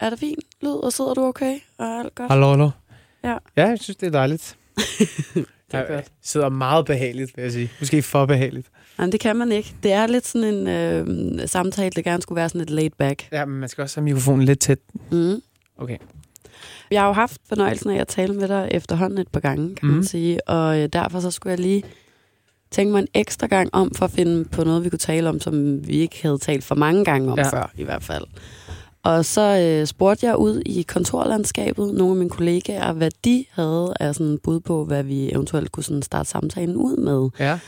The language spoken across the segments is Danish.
Er det fint lyd, og sidder du okay? Og er alt godt? Hallo, hallo. Ja. Ja, jeg synes, det er dejligt. det er jeg godt. sidder meget behageligt, vil jeg sige. Måske for behageligt. Nej, det kan man ikke. Det er lidt sådan en øh, samtale, der gerne skulle være sådan lidt laid back. Ja, men man skal også have mikrofonen lidt tæt. Mm. Okay. Jeg har jo haft fornøjelsen af at tale med dig efterhånden et par gange, kan mm. man sige. Og øh, derfor så skulle jeg lige tænke mig en ekstra gang om, for at finde på noget, vi kunne tale om, som vi ikke havde talt for mange gange om. Ja. før, i hvert fald. Og så øh, spurgte jeg ud i kontorlandskabet, nogle af mine kollegaer, hvad de havde af sådan bud på, hvad vi eventuelt kunne sådan starte samtalen ud med. Ja.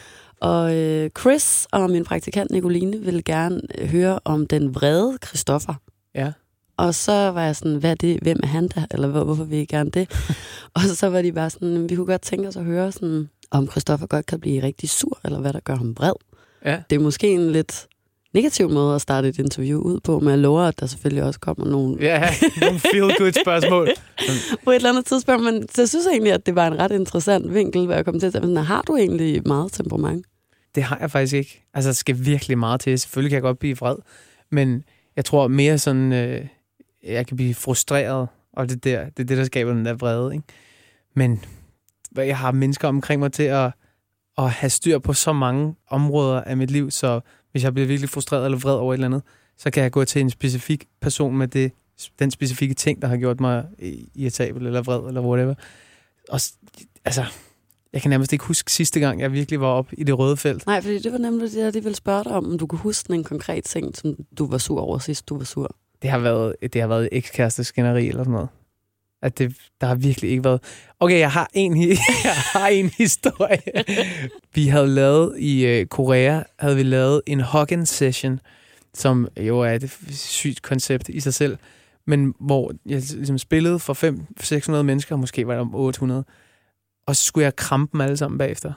Og øh, Chris og min praktikant Nicoline ville gerne øh, høre om den vrede Christoffer. Ja. Og så var jeg sådan, hvad er det, hvem er han der, eller hvor, hvorfor vil I gerne det? og så var de bare sådan, vi kunne godt tænke os at høre, sådan, om Christoffer godt kan blive rigtig sur, eller hvad der gør ham vred. Ja. Det er måske en lidt negativ måde at starte et interview ud på, men jeg lover, at der selvfølgelig også kommer nogle Ja, nogle feel-good spørgsmål. på et eller andet tidspunkt. Men så jeg synes egentlig, at det var en ret interessant vinkel, hvor jeg kom til at sige, har du egentlig meget temperament? Det har jeg faktisk ikke. Altså, der skal virkelig meget til. Selvfølgelig kan jeg godt blive vred, men jeg tror mere sådan, øh, jeg kan blive frustreret, og det, der, det er det, der skaber den der vrede. Ikke? Men hvad, jeg har mennesker omkring mig til at, at have styr på så mange områder af mit liv, så hvis jeg bliver virkelig frustreret eller vred over et eller andet, så kan jeg gå til en specifik person med det, den specifikke ting, der har gjort mig irritabel eller vred eller whatever. Og altså, jeg kan nærmest ikke huske sidste gang, jeg virkelig var op i det røde felt. Nej, fordi det var nemlig det, jeg lige ville spørge dig om, om du kunne huske en konkret ting, som du var sur over sidst, du var sur. Det har været, det har været ekskæreste skænderi eller sådan noget. At det, der har virkelig ikke været... Okay, jeg har en, jeg har en historie. Vi havde lavet i øh, Korea, havde vi lavet en Hogan session, som jo er et sygt koncept i sig selv, men hvor jeg ligesom spillede for 500-600 mennesker, måske var der om 800, og så skulle jeg krampe dem alle sammen bagefter.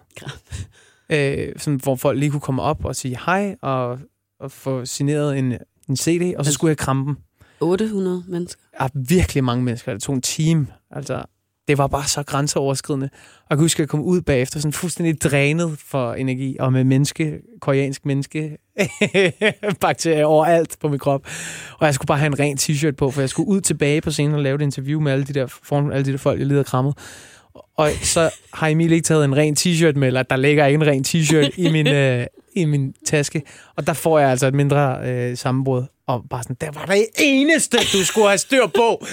øh, sådan, hvor folk lige kunne komme op og sige hej, og, og få signeret en, en CD, og så skulle jeg krampe dem. 800 mennesker. Ja, virkelig mange mennesker. Det tog en time. Altså, det var bare så grænseoverskridende. Og jeg kan huske, at jeg kom ud bagefter sådan fuldstændig drænet for energi, og med menneske, koreansk menneske, bakterier overalt på min krop. Og jeg skulle bare have en ren t-shirt på, for jeg skulle ud tilbage på scenen og lave et interview med alle de der, foran alle de der folk, jeg lige havde krammet. Og så har Emil ikke taget en ren t-shirt med, eller der ligger ikke en ren t-shirt i min, øh, i min taske. Og der får jeg altså et mindre øh, sammenbrud. Og bare sådan, det var det eneste, du skulle have styr på.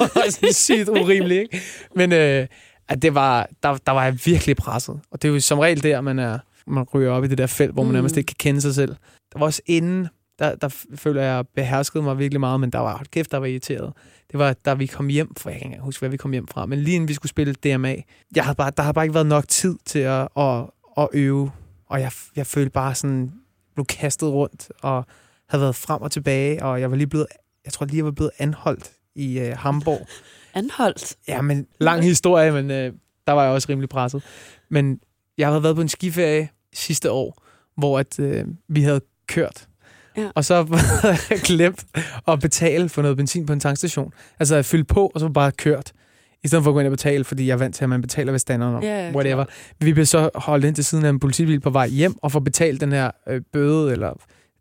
og sådan sygt urimeligt, ikke? Men øh, at det var, der, der var jeg virkelig presset. Og det er jo som regel der, man, er, man ryger op i det der felt, hvor man Mm. nærmest ikke kan kende sig selv. Der var også inden, der, der føler jeg, beherskede mig virkelig meget, men der var, kæft, der var irriteret. Det var, da vi kom hjem, for jeg kan ikke huske, hvad vi kom hjem fra, men lige inden vi skulle spille DMA, jeg havde bare, der havde bare ikke været nok tid til at, at, at øve, og jeg, jeg følte bare sådan, blev kastet rundt, og havde været frem og tilbage, og jeg var lige blevet, jeg tror lige, jeg var blevet anholdt i øh, Hamburg. Anholdt. Ja, men lang historie, men øh, der var jeg også rimelig presset. Men jeg havde været på en skiferie sidste år, hvor at, øh, vi havde kørt. Ja. Og så havde jeg glemt at betale for noget benzin på en tankstation. Altså jeg fyldte på, og så bare kørt. I stedet for at gå ind og betale, fordi jeg er vant til, at man betaler ved standeren. Ja, ja, whatever. Vi blev så holdt ind til siden af en politibil på vej hjem, og få betalt den her øh, bøde, eller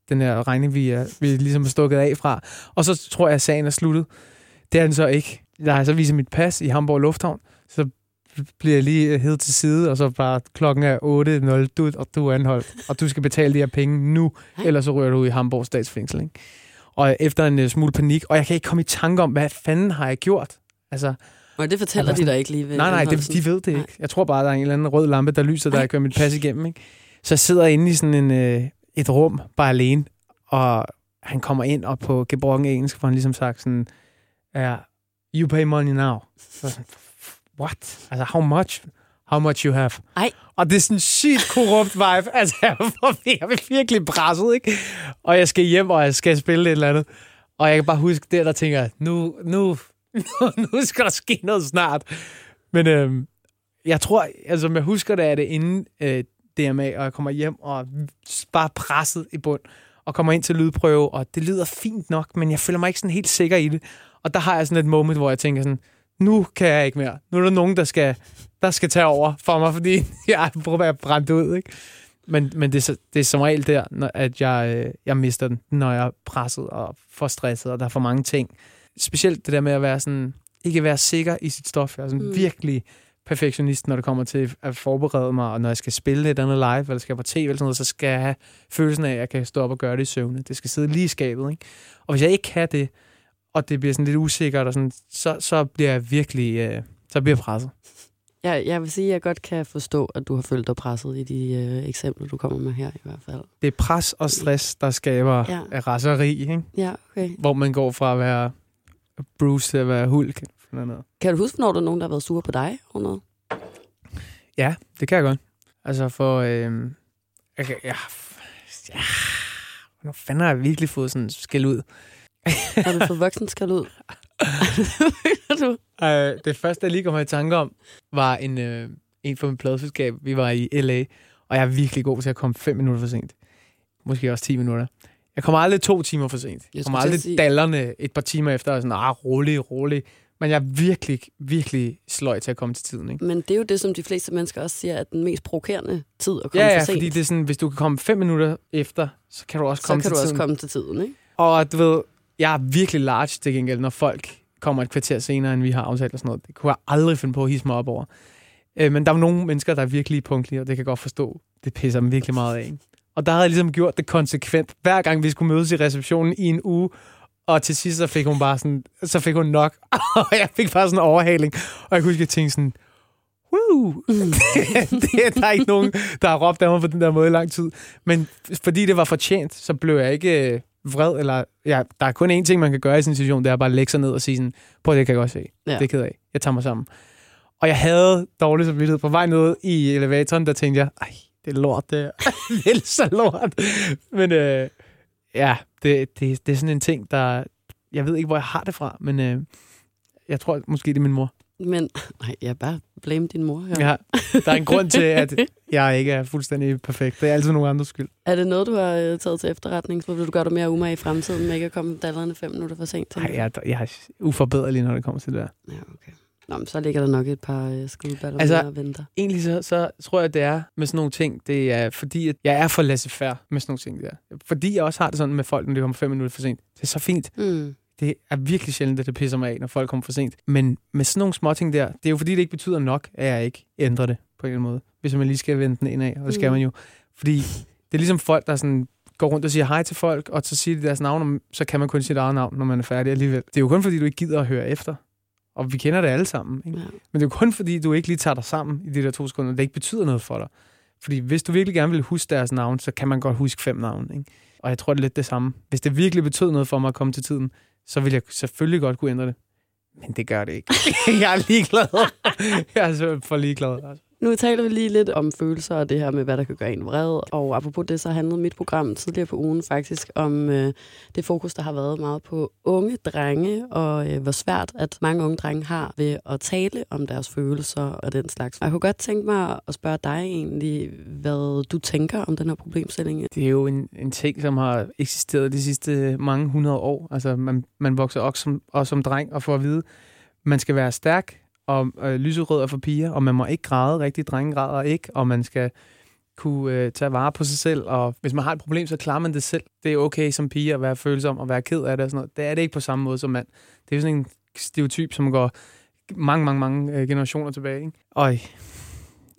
den her regning, vi er, vi ligesom er stukket af fra. Og så tror jeg, at sagen er sluttet. Det er den så ikke. Jeg har så viser mit pas i Hamburg Lufthavn, så bliver jeg lige hed til side, og så bare klokken er 8.00, du, og du er anholdt, og du skal betale de her penge nu, ellers så rører du ud i Hamburg statsfængsel. Ikke? Og efter en uh, smule panik, og jeg kan ikke komme i tanke om, hvad fanden har jeg gjort? Altså, Og det fortæller Altså, de dig ikke lige ved Nej, nej, det, de ved det ikke. Jeg tror bare, der er en eller anden rød lampe, der lyser, der jeg kører mit pas igennem. Ikke? Så jeg sidder inde i sådan en, øh, et rum, bare alene, og han kommer ind, og på gebrokken engelsk får han ligesom sagt sådan, ja, you pay money now. Så what? Altså, how much? How much you have? Ej. Og det er sådan en sygt korrupt vibe. Altså, jeg er virkelig presset, ikke? Og jeg skal hjem, og jeg skal spille et eller andet. Og jeg kan bare huske det, der tænker, jeg, nu, nu, nu skal der ske noget snart. Men øhm, jeg tror, altså jeg husker det, er det inden øh, DMA, og jeg kommer hjem og bare presset i bund, og kommer ind til lydprøve, og det lyder fint nok, men jeg føler mig ikke sådan helt sikker i det. Og der har jeg sådan et moment, hvor jeg tænker sådan, nu kan jeg ikke mere. Nu er der nogen, der skal, der skal tage over for mig, fordi jeg prøver at være brændt ud, ikke? Men, men det, er, det er som regel der, når, at jeg, øh, jeg mister den, når jeg er presset og for stresset, og der er for mange ting. specielt det der med at være sådan, ikke være sikker i sit stof. Jeg er sådan mm. virkelig perfektionist, når det kommer til at forberede mig, og når jeg skal spille et andet live, eller skal på tv eller sådan noget, så skal jeg have følelsen af, at jeg kan stå op og gøre det i søvne. Det skal sidde lige i skabet, ikke? Og hvis jeg ikke kan det, og det bliver sådan lidt usikkert, og sådan, så, så bliver jeg virkelig, øh, så bliver jeg presset. Jeg, jeg vil sige, at jeg godt kan forstå, at du har følt dig presset i de øh, eksempler, du kommer med her i hvert fald. Det er pres og stress, der skaber Ja. ja. raseri, ikke? Ja, okay. hvor man går fra at være Bruce til at være Hulk. Eller noget. Kan du huske, når der er nogen, der har været sure på dig over noget? Ja, det kan jeg godt. Altså for... Øh, kan- ja, ja, nu fanden har jeg virkelig fået sådan skæld ud. Har du fået voksen skal ud? du? Øh, det første, jeg lige kommer i tanke om, var en, øh, en fra mit pladeselskab. Vi var i L.A., og jeg er virkelig god til at komme fem minutter for sent. Måske også 10 minutter. Jeg kommer aldrig to timer for sent. Jeg kommer aldrig sige- dallerne et par timer efter, og sådan, ah, rolig, rolig. Men jeg er virkelig, virkelig sløj til at komme til tiden, ikke? Men det er jo det, som de fleste mennesker også siger, at den mest provokerende tid at komme Ja, ja, for sent. fordi det er sådan, hvis du kan komme fem minutter efter, så kan du også så komme kan til du også tiden. komme til tiden, ikke? Og du ved, jeg er virkelig large til gengæld, når folk kommer et kvarter senere, end vi har aftalt og sådan noget. Det kunne jeg aldrig finde på at hisse mig op over. Øh, men der er nogle mennesker, der er virkelig punktlige, og det kan jeg godt forstå. Det pisser dem virkelig meget af. ikke? Og der havde jeg ligesom gjort det konsekvent. Hver gang vi skulle mødes i receptionen i en uge, og til sidst så fik hun bare sådan, så fik hun nok, og jeg fik bare sådan en overhaling. Og jeg kunne huske, at jeg tænkte sådan, Woo! det er der er ikke nogen, der har råbt af mig på den der måde i lang tid. Men fordi det var fortjent, så blev jeg ikke øh, vred. Eller, ja, der er kun én ting, man kan gøre i sådan en situation, det er bare at lægge sig ned og sige sådan, på det kan jeg godt se. Ja. Det er jeg ked af. Jeg tager mig sammen. Og jeg havde dårlig samvittighed på vej ned i elevatoren, der tænkte jeg, ej, det er lort, det, er. det er så lort. Men øh, ja, det, det, det er sådan en ting, der... Jeg ved ikke, hvor jeg har det fra, men øh, jeg tror måske, det er min mor. Men nej, jeg bare blame din mor her. Ja, der er en grund til, at jeg ikke er fuldstændig perfekt. Det er altid nogen andres skyld. Er det noget, du har øh, taget til efterretning? Så vil du gøre dig mere umage i fremtiden, med ikke at komme dallerne fem minutter for sent? Nej, tænker jeg, jeg er uforbederlig, når det kommer til det der. Ja, okay. Nå, men så ligger der nok et par øh, skudballer Altså- og venter. Egentlig så, så tror jeg, det er med sådan nogle ting, det er fordi, at jeg er for laissez-faire med sådan nogle ting der. Fordi jeg også har det sådan med folk, når de kommer fem minutter for sent. Det er så fint. Mm. Det er virkelig sjældent, at det pisser mig af, når folk kommer for sent. Men med sådan nogle små ting der, det er jo fordi, det ikke betyder nok, at jeg ikke ændrer det på en eller anden måde. Hvis man lige skal vende den indad, og det skal Mm. man jo. Fordi det er ligesom folk, der sådan går rundt og siger hej til folk, og så siger de deres navn, så kan man kun sit eget navn, når man er færdig alligevel. Det er jo kun fordi, du ikke gider at høre efter. Og vi kender det alle sammen. Ikke? Ja. Men det er jo kun fordi, du ikke lige tager dig sammen i de der to sekunder, det ikke betyder noget for dig. Fordi hvis du virkelig gerne vil huske deres navn, så kan man godt huske fem navne. Ikke? Og jeg tror, det er lidt det samme. Hvis det virkelig betød noget for mig at komme til tiden, så vil jeg selvfølgelig godt kunne ændre det. Men det gør det ikke. jeg er ligeglad. jeg er for ligeglad. Altså. Nu taler vi lige lidt om følelser og det her med, hvad der kan gøre en vred. Og apropos det, så handlede mit program tidligere på ugen faktisk om øh, det fokus, der har været meget på unge drenge, og øh, hvor svært, at mange unge drenge har ved at tale om deres følelser og den slags. Og jeg kunne godt tænke mig at spørge dig egentlig, hvad du tænker om den her problemstilling. Det er jo en, en ting, som har eksisteret de sidste mange hundrede år. Altså, man, man vokser op som, op som dreng og får at vide, man skal være stærk, og øh, lyserød er for piger, og man må ikke græde rigtig, drenge græder ikke, og man skal kunne øh, tage vare på sig selv, og hvis man har et problem, så klarer man det selv. Det er okay som pige at være følsom og være ked af det og sådan noget. Det er det ikke på samme måde som mand. Det er sådan en stereotyp, som går mange, mange, mange øh, generationer tilbage. Ikke? Og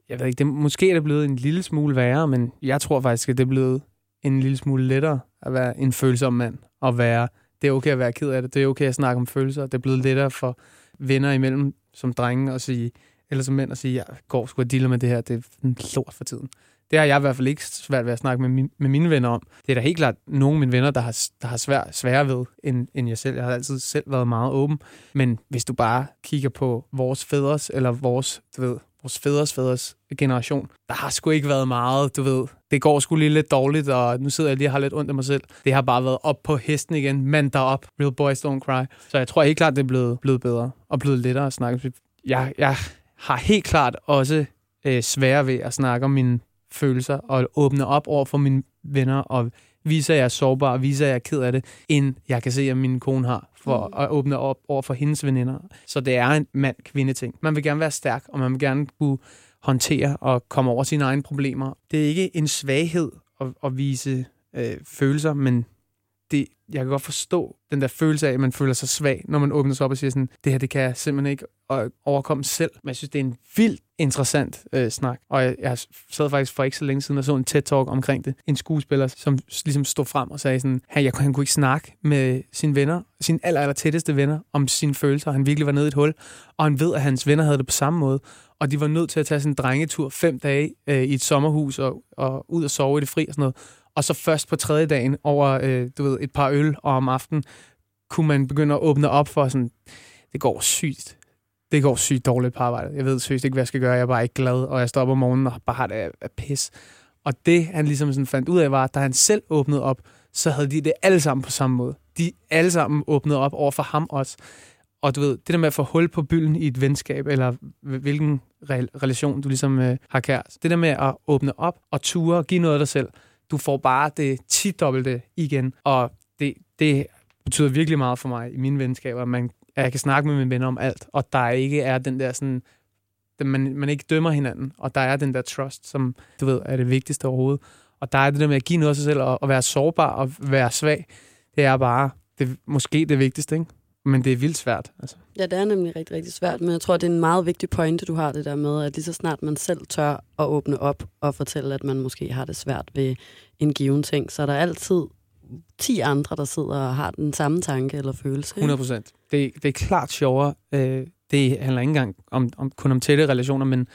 jeg ved ikke, det, måske er det blevet en lille smule værre, men jeg tror faktisk, at det er blevet en lille smule lettere at være en følsom mand, og være, det er okay at være ked af det, det er okay at snakke om følelser, det er blevet lettere for venner imellem som drenge at sige, eller som mænd at sige, jeg går sgu og dealer med det her, det er en lort for tiden. Det har jeg i hvert fald ikke svært ved at snakke med, min, med mine venner om. Det er da helt klart nogle af mine venner, der har, der har svær, sværere ved end, end jeg selv. Jeg har altid selv været meget åben. Men hvis du bare kigger på vores fædres, eller vores, du ved, vores fædres fædres generation, der har sgu ikke været meget, du ved. Det går sgu lige lidt dårligt, og nu sidder jeg lige og har lidt ondt af mig selv. Det har bare været op på hesten igen. Mand derop. Real boys don't cry. Så jeg tror helt klart, det er blevet, blevet bedre og blevet lettere at snakke. Jeg, jeg har helt klart også øh, svære ved at snakke om mine følelser og åbne op over for mine venner og vise, at jeg er sårbar og vise, at jeg er ked af det, end jeg kan se, at min kone har for mm. at åbne op over for hendes veninder. Så det er en mand-kvinde-ting. Man vil gerne være stærk, og man vil gerne kunne håndtere og komme over sine egne problemer. Det er ikke en svaghed at, at vise øh, følelser, men det, jeg kan godt forstå den der følelse af, at man føler sig svag, når man åbner sig op og siger sådan, det her, det kan jeg simpelthen ikke overkomme selv. Men jeg synes, det er en vildt interessant øh, snak. Og jeg, jeg sad faktisk for ikke så længe siden og så en TED-talk omkring det. En skuespiller, som ligesom stod frem og sagde sådan, han, jeg, han kunne ikke snakke med sine venner, sine aller, aller tætteste venner, om sine følelser. Han virkelig var nede i et hul. Og han ved, at hans venner havde det på samme måde. Og de var nødt til at tage sådan en drengetur fem dage øh, i et sommerhus og, og ud og sove i det fri og sådan noget. Og så først på tredje dagen over øh, du ved, et par øl og om aftenen, kunne man begynde at åbne op for sådan, det går sygt. Det går sygt dårligt på arbejde. Jeg ved seriøst ikke, hvad jeg skal gøre. Jeg er bare ikke glad, og jeg står op om morgenen og bare har det af, af pis. Og det, han ligesom sådan fandt ud af, var, at da han selv åbnede op, så havde de det alle sammen på samme måde. De alle sammen åbnede op over for ham også. Og du ved, det der med at få hul på bylden i et venskab, eller hvilken relation du ligesom øh, har kært. Det der med at åbne op og ture og give noget af dig selv, du får bare det 10-dobbelte igen. Og det, det betyder virkelig meget for mig i mine venskaber, at, man, at jeg kan snakke med mine venner om alt, og der ikke er den der sådan, at man, man ikke dømmer hinanden, og der er den der trust, som du ved er det vigtigste overhovedet. Og der er det der med at give noget af sig selv, og, og være sårbar og være svag, det er bare det, måske det vigtigste, ikke? Men det er vildt svært. Altså. Ja, det er nemlig rigtig, rigtig svært, men jeg tror, det er en meget vigtig pointe, du har det der med, at lige så snart man selv tør at åbne op og fortælle, at man måske har det svært ved en given ting, så er der altid 10 andre, der sidder og har den samme tanke eller følelse. Ikke? 100 procent. Det, det er klart sjovere. Øh, det handler ikke engang om, om, kun om tætte relationer, men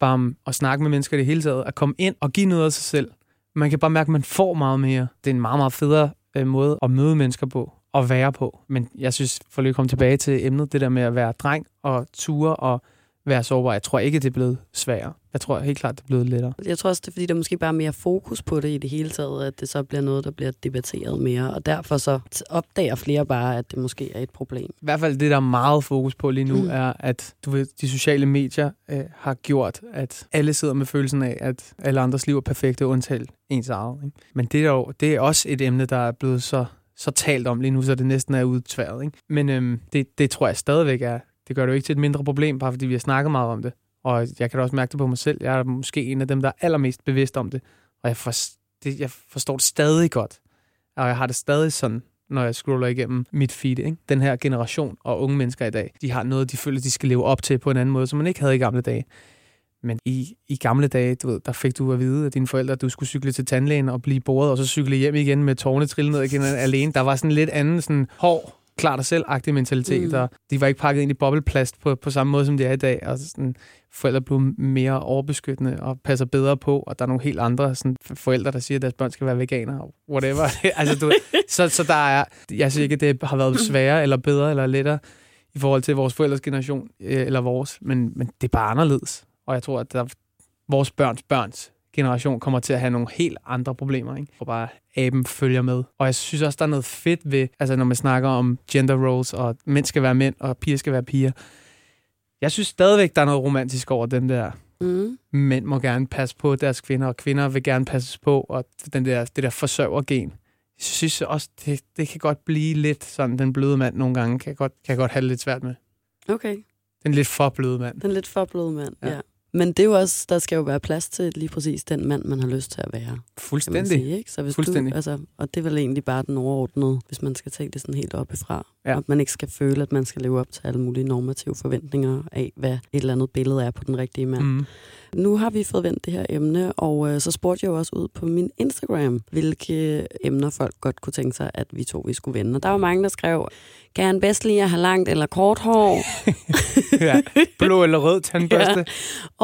bare om at snakke med mennesker i det hele taget, at komme ind og give noget af sig selv. Man kan bare mærke, at man får meget mere. Det er en meget, meget federe øh, måde at møde mennesker på at være på. Men jeg synes, for lige at komme tilbage til emnet, det der med at være dreng og ture og være sårbar, jeg tror ikke, det er blevet sværere. Jeg tror helt klart, det er blevet lettere. Jeg tror også, det er fordi, der måske bare er mere fokus på det i det hele taget, at det så bliver noget, der bliver debatteret mere, og derfor så opdager flere bare, at det måske er et problem. I hvert fald det, der er meget fokus på lige nu, mm. er, at du ved, de sociale medier øh, har gjort, at alle sidder med følelsen af, at alle andres liv er perfekte, undtagen ens eget. Ikke? Men det er, jo, det er også et emne, der er blevet så så talt om lige nu, så det næsten er udtværet. Ikke? Men øhm, det, det tror jeg stadigvæk er, det gør det jo ikke til et mindre problem, bare fordi vi har snakket meget om det. Og jeg kan da også mærke det på mig selv. Jeg er måske en af dem, der er allermest bevidst om det. Og jeg, for, det, jeg forstår det stadig godt. Og jeg har det stadig sådan, når jeg scroller igennem mit feed. Ikke? Den her generation og unge mennesker i dag, de har noget, de føler, de skal leve op til på en anden måde, som man ikke havde i gamle dage. Men i, i gamle dage, du ved, der fik du at vide af dine forældre, at du skulle cykle til tandlægen og blive boret, og så cykle hjem igen med tårne trillet ned igen alene. Der var sådan lidt anden sådan hård, klar dig selv-agtig mentalitet, mm. og de var ikke pakket ind i bobleplast på, på samme måde, som de er i dag. Og sådan, forældre blev mere overbeskyttende og passer bedre på, og der er nogle helt andre sådan, forældre, der siger, at deres børn skal være veganer, og whatever. altså, du, så, så der er, jeg synes ikke, at det har været sværere eller bedre eller lettere i forhold til vores forældres generation, øh, eller vores, men, men det er bare anderledes. Og jeg tror, at der, vores børns børns generation kommer til at have nogle helt andre problemer, ikke? Og bare aben følger med. Og jeg synes også, der er noget fedt ved, altså når man snakker om gender roles, og mænd skal være mænd, og piger skal være piger. Jeg synes stadigvæk, der er noget romantisk over den der, mm. mænd må gerne passe på deres kvinder, og kvinder vil gerne passes på, og den der, det der forsørgergen. Jeg synes også, det, det kan godt blive lidt sådan, den bløde mand nogle gange, kan godt, kan godt have det lidt svært med. Okay. Den lidt for bløde mand. Den lidt for bløde mand, ja. ja. Men det er jo også, der skal jo være plads til lige præcis den mand, man har lyst til at være. Fuldstændig. Sige, ikke? Så hvis Fuldstændig. Du, altså, og det er vel egentlig bare den overordnede, hvis man skal tage det sådan helt op ifra. Ja. At man ikke skal føle, at man skal leve op til alle mulige normative forventninger af, hvad et eller andet billede er på den rigtige mand. Mm. Nu har vi fået vendt det her emne, og øh, så spurgte jeg jo også ud på min Instagram, hvilke emner folk godt kunne tænke sig, at vi to vi skulle vende. Og der var mange, der skrev, kan han bedst lide at have langt eller kort hår? ja, blå eller rød tandbørste. ja.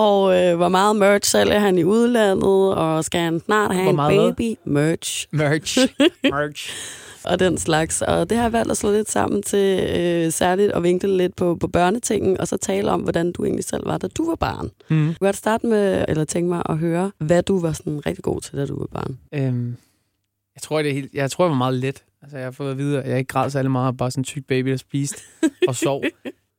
Og øh, hvor meget merch sælger han i udlandet, og skal han snart have hvor en baby? Merch. Merch. Merch og den slags. Og det har jeg valgt at slå lidt sammen til øh, særligt at vinkle lidt på, på børnetingen, og så tale om, hvordan du egentlig selv var, da du var barn. Mm. Jeg vil starte med, eller tænke mig at høre, hvad du var sådan rigtig god til, da du var barn. Øhm, jeg tror, det er helt, jeg tror, jeg var meget let. Altså, jeg har fået at vide, at jeg ikke græd særlig meget, bare sådan en tyk baby, der spiste og sov.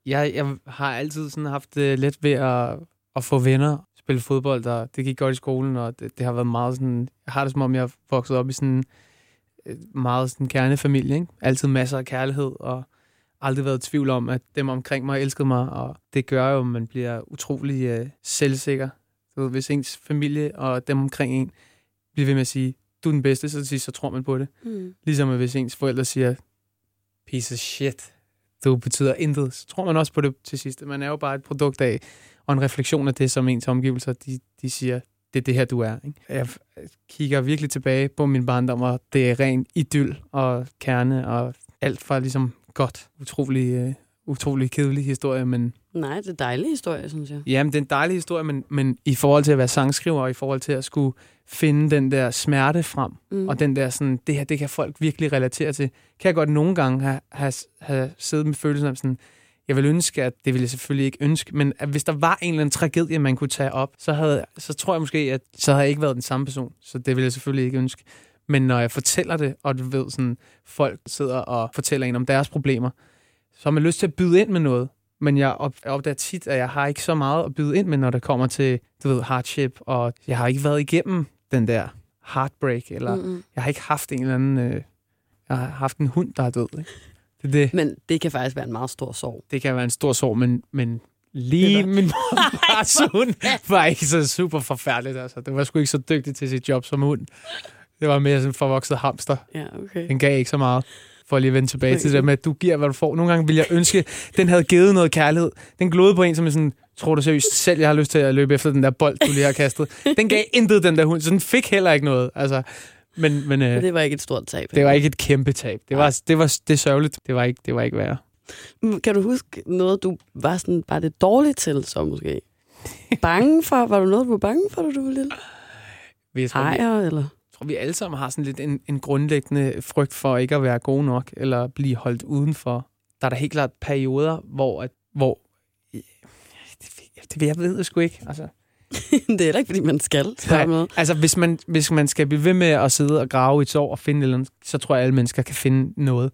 Jeg, jeg har altid sådan haft det let ved at, at få venner, spille fodbold, og det gik godt i skolen, og det, det har været meget sådan... Jeg har det som om, jeg vokset op i sådan Øh, meget sådan kernefamilie. Ikke? Altid masser af kærlighed, og aldrig været i tvivl om, at dem omkring mig elskede mig, og det gør jo, at man bliver utrolig uh, selvsikker. Så hvis ens familie og dem omkring en bliver ved med at sige, du er den bedste, så så tror man på det. Mm. Ligesom hvis ens forældre siger, piece of shit, du betyder intet, så tror man også på det til sidst. Man er jo bare et produkt af, og en refleksion af det, som ens omgivelser, de, de siger, det er det her, du er. Ikke? Jeg kigger virkelig tilbage på min barndom, og det er ren idyll og kerne, og alt fra ligesom godt, utrolig, uh, utrolig kedelig historie, men... Nej, det er en dejlig historie, synes jeg. Jamen, det er en dejlig historie, men, men i forhold til at være sangskriver, og i forhold til at skulle finde den der smerte frem, mm. og den der sådan, det her, det kan folk virkelig relatere til, kan jeg godt nogle gange have, have, have siddet med følelsen af sådan, jeg vil ønske, at det ville jeg selvfølgelig ikke ønske, men at hvis der var en eller anden tragedie, man kunne tage op, så, havde, så tror jeg måske, at så havde jeg ikke været den samme person. Så det ville jeg selvfølgelig ikke ønske. Men når jeg fortæller det, og du ved, sådan, folk sidder og fortæller en om deres problemer, så har man lyst til at byde ind med noget. Men jeg, op, jeg opdager tit, at jeg har ikke så meget at byde ind med, når det kommer til, du ved, hardship, og jeg har ikke været igennem den der heartbreak, eller mm-hmm. jeg har ikke haft en eller anden, øh, jeg har haft en hund, der er død. Ikke? Det, det. Men det kan faktisk være en meget stor sorg. Det kan være en stor sorg, men, men lige min mors hund var ikke så super forfærdeligt. Altså. Det var sgu ikke så dygtig til sit job som hund. Det var mere sådan en forvokset hamster. Ja, okay. Den gav ikke så meget for at lige vende tilbage okay. til det med, at du giver, hvad du får. Nogle gange vil jeg ønske, den havde givet noget kærlighed. Den glodede på en, som er sådan, tror du seriøst selv, jeg har lyst til at løbe efter den der bold, du lige har kastet. Den gav intet, den der hund, så den fik heller ikke noget. Altså, men, men, øh, det var ikke et stort tab. Det var ikke et kæmpe tab. Det var, det var det sørgeligt. Det var ikke, det var ikke værre. Kan du huske noget, du var sådan bare det dårligt til, så måske? Bange for? Var du noget, du var bange for, da du var lille? Vi tror, Ejer, vi, eller? Jeg tror, vi alle sammen har sådan lidt en, en grundlæggende frygt for ikke at være gode nok, eller blive holdt udenfor. Der er der helt klart perioder, hvor, at, hvor det, det, jeg ved jeg sgu ikke. Altså, det er heller ikke, fordi man skal. Med. altså hvis man, hvis man skal blive ved med at sidde og grave i et sår og finde eller andet, så tror jeg, at alle mennesker kan finde noget.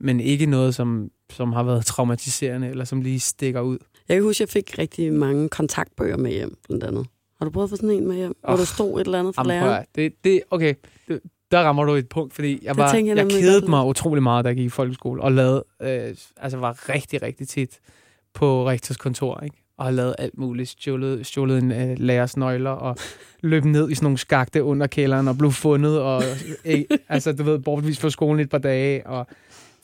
Men ikke noget, som, som har været traumatiserende, eller som lige stikker ud. Jeg kan huske, at jeg fik rigtig mange kontaktbøger med hjem, blandt andet. Har du prøvet at få sådan en med hjem, oh, hvor der stod et eller andet for læreren? Det, det, okay, det, der rammer du et punkt, fordi jeg, var, jeg, jeg kedede mig utrolig meget, da jeg gik i folkeskole, og lavede, øh, altså var rigtig, rigtig tit på rektors kontor, ikke? Og har lavet alt muligt. Stjålet, stjålet en øh, lærers nøgler og løb ned i sådan nogle skagte under kælderen og blev fundet. Og, øh, altså, du ved, bortvist fra skolen et par dage. Og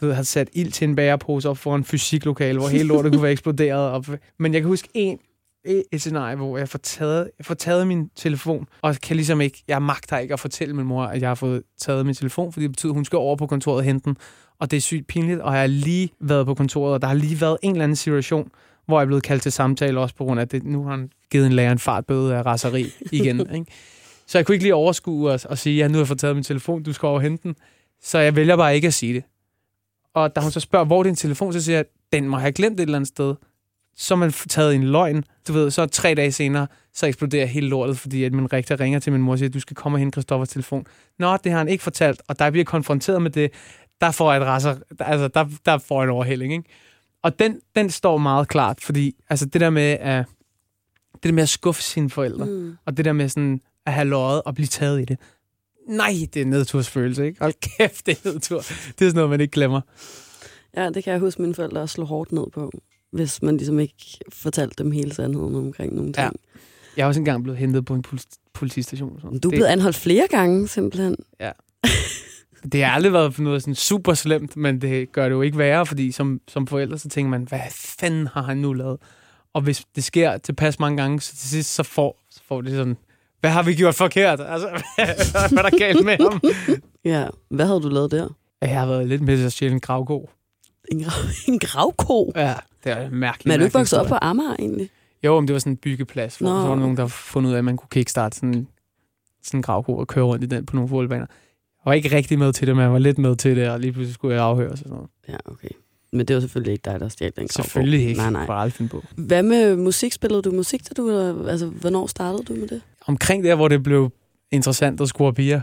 du ved, har sat ild til en bærepose op foran fysiklokale, hvor hele lortet kunne være eksploderet. Og, men jeg kan huske en, et scenarie, hvor jeg får, taget, jeg får taget min telefon, og kan ligesom ikke, jeg magter ikke at fortælle min mor, at jeg har fået taget min telefon, fordi det betyder, at hun skal over på kontoret og hente den. Og det er sygt pinligt, og jeg har lige været på kontoret, og der har lige været en eller anden situation, hvor jeg er blevet kaldt til samtale, også på grund af, at det, nu har han givet en lærer en fartbøde af raseri igen. ikke? Så jeg kunne ikke lige overskue og, og sige, ja, nu har jeg fået taget min telefon, du skal over hente den. Så jeg vælger bare ikke at sige det. Og da hun så spørger, hvor er din telefon, så siger jeg, den må have glemt et eller andet sted. Så man taget en løgn, du ved, så tre dage senere, så eksploderer hele lortet, fordi at min rektor ringer til min mor og siger, du skal komme og hente Christoffers telefon. Nå, det har han ikke fortalt, og der bliver konfronteret med det, der får jeg et raser, altså der, der får jeg en overhælling, ikke? Og den, den står meget klart, fordi altså det der med at, det der med at skuffe sine forældre, mm. og det der med sådan at have løjet og blive taget i det. Nej, det er nedtursfølelse, ikke? Hold kæft, det er nedtur. Det er sådan noget, man ikke glemmer. Ja, det kan jeg huske, mine forældre også slå hårdt ned på, hvis man ligesom ikke fortalte dem hele sandheden omkring nogle ting. Ja. Jeg er også engang blevet hentet på en politistation. Sådan. Du er blevet det... anholdt flere gange, simpelthen. Ja. Det har aldrig været noget sådan super slemt, men det gør det jo ikke værre, fordi som, som forældre, så tænker man, hvad fanden har han nu lavet? Og hvis det sker tilpas mange gange, så til sidst, så får, så får det sådan, hvad har vi gjort forkert? Altså, hvad er der galt med ham? Ja, hvad havde du lavet der? Jeg har været lidt med at stjæle en gravko. En, grav, en gravko? Ja, det er mærkeligt. Men er du ikke vokset op på Amager egentlig? Jo, men det var sådan en byggeplads, hvor Nå. så var der nogen, der fundet ud af, at man kunne kickstarte sådan, sådan en gravko og køre rundt i den på nogle fodboldbaner var ikke rigtig med til det, men jeg var lidt med til det, og lige pludselig skulle jeg afhøre og sådan noget. Ja, okay. Men det var selvfølgelig ikke dig, der stjal den gravbog. Selvfølgelig ikke. Nej, nej. Bare aldrig på. Hvad med musik? Spillede du musik, da du, altså, hvornår startede du med det? Omkring der, hvor det blev interessant at score piger,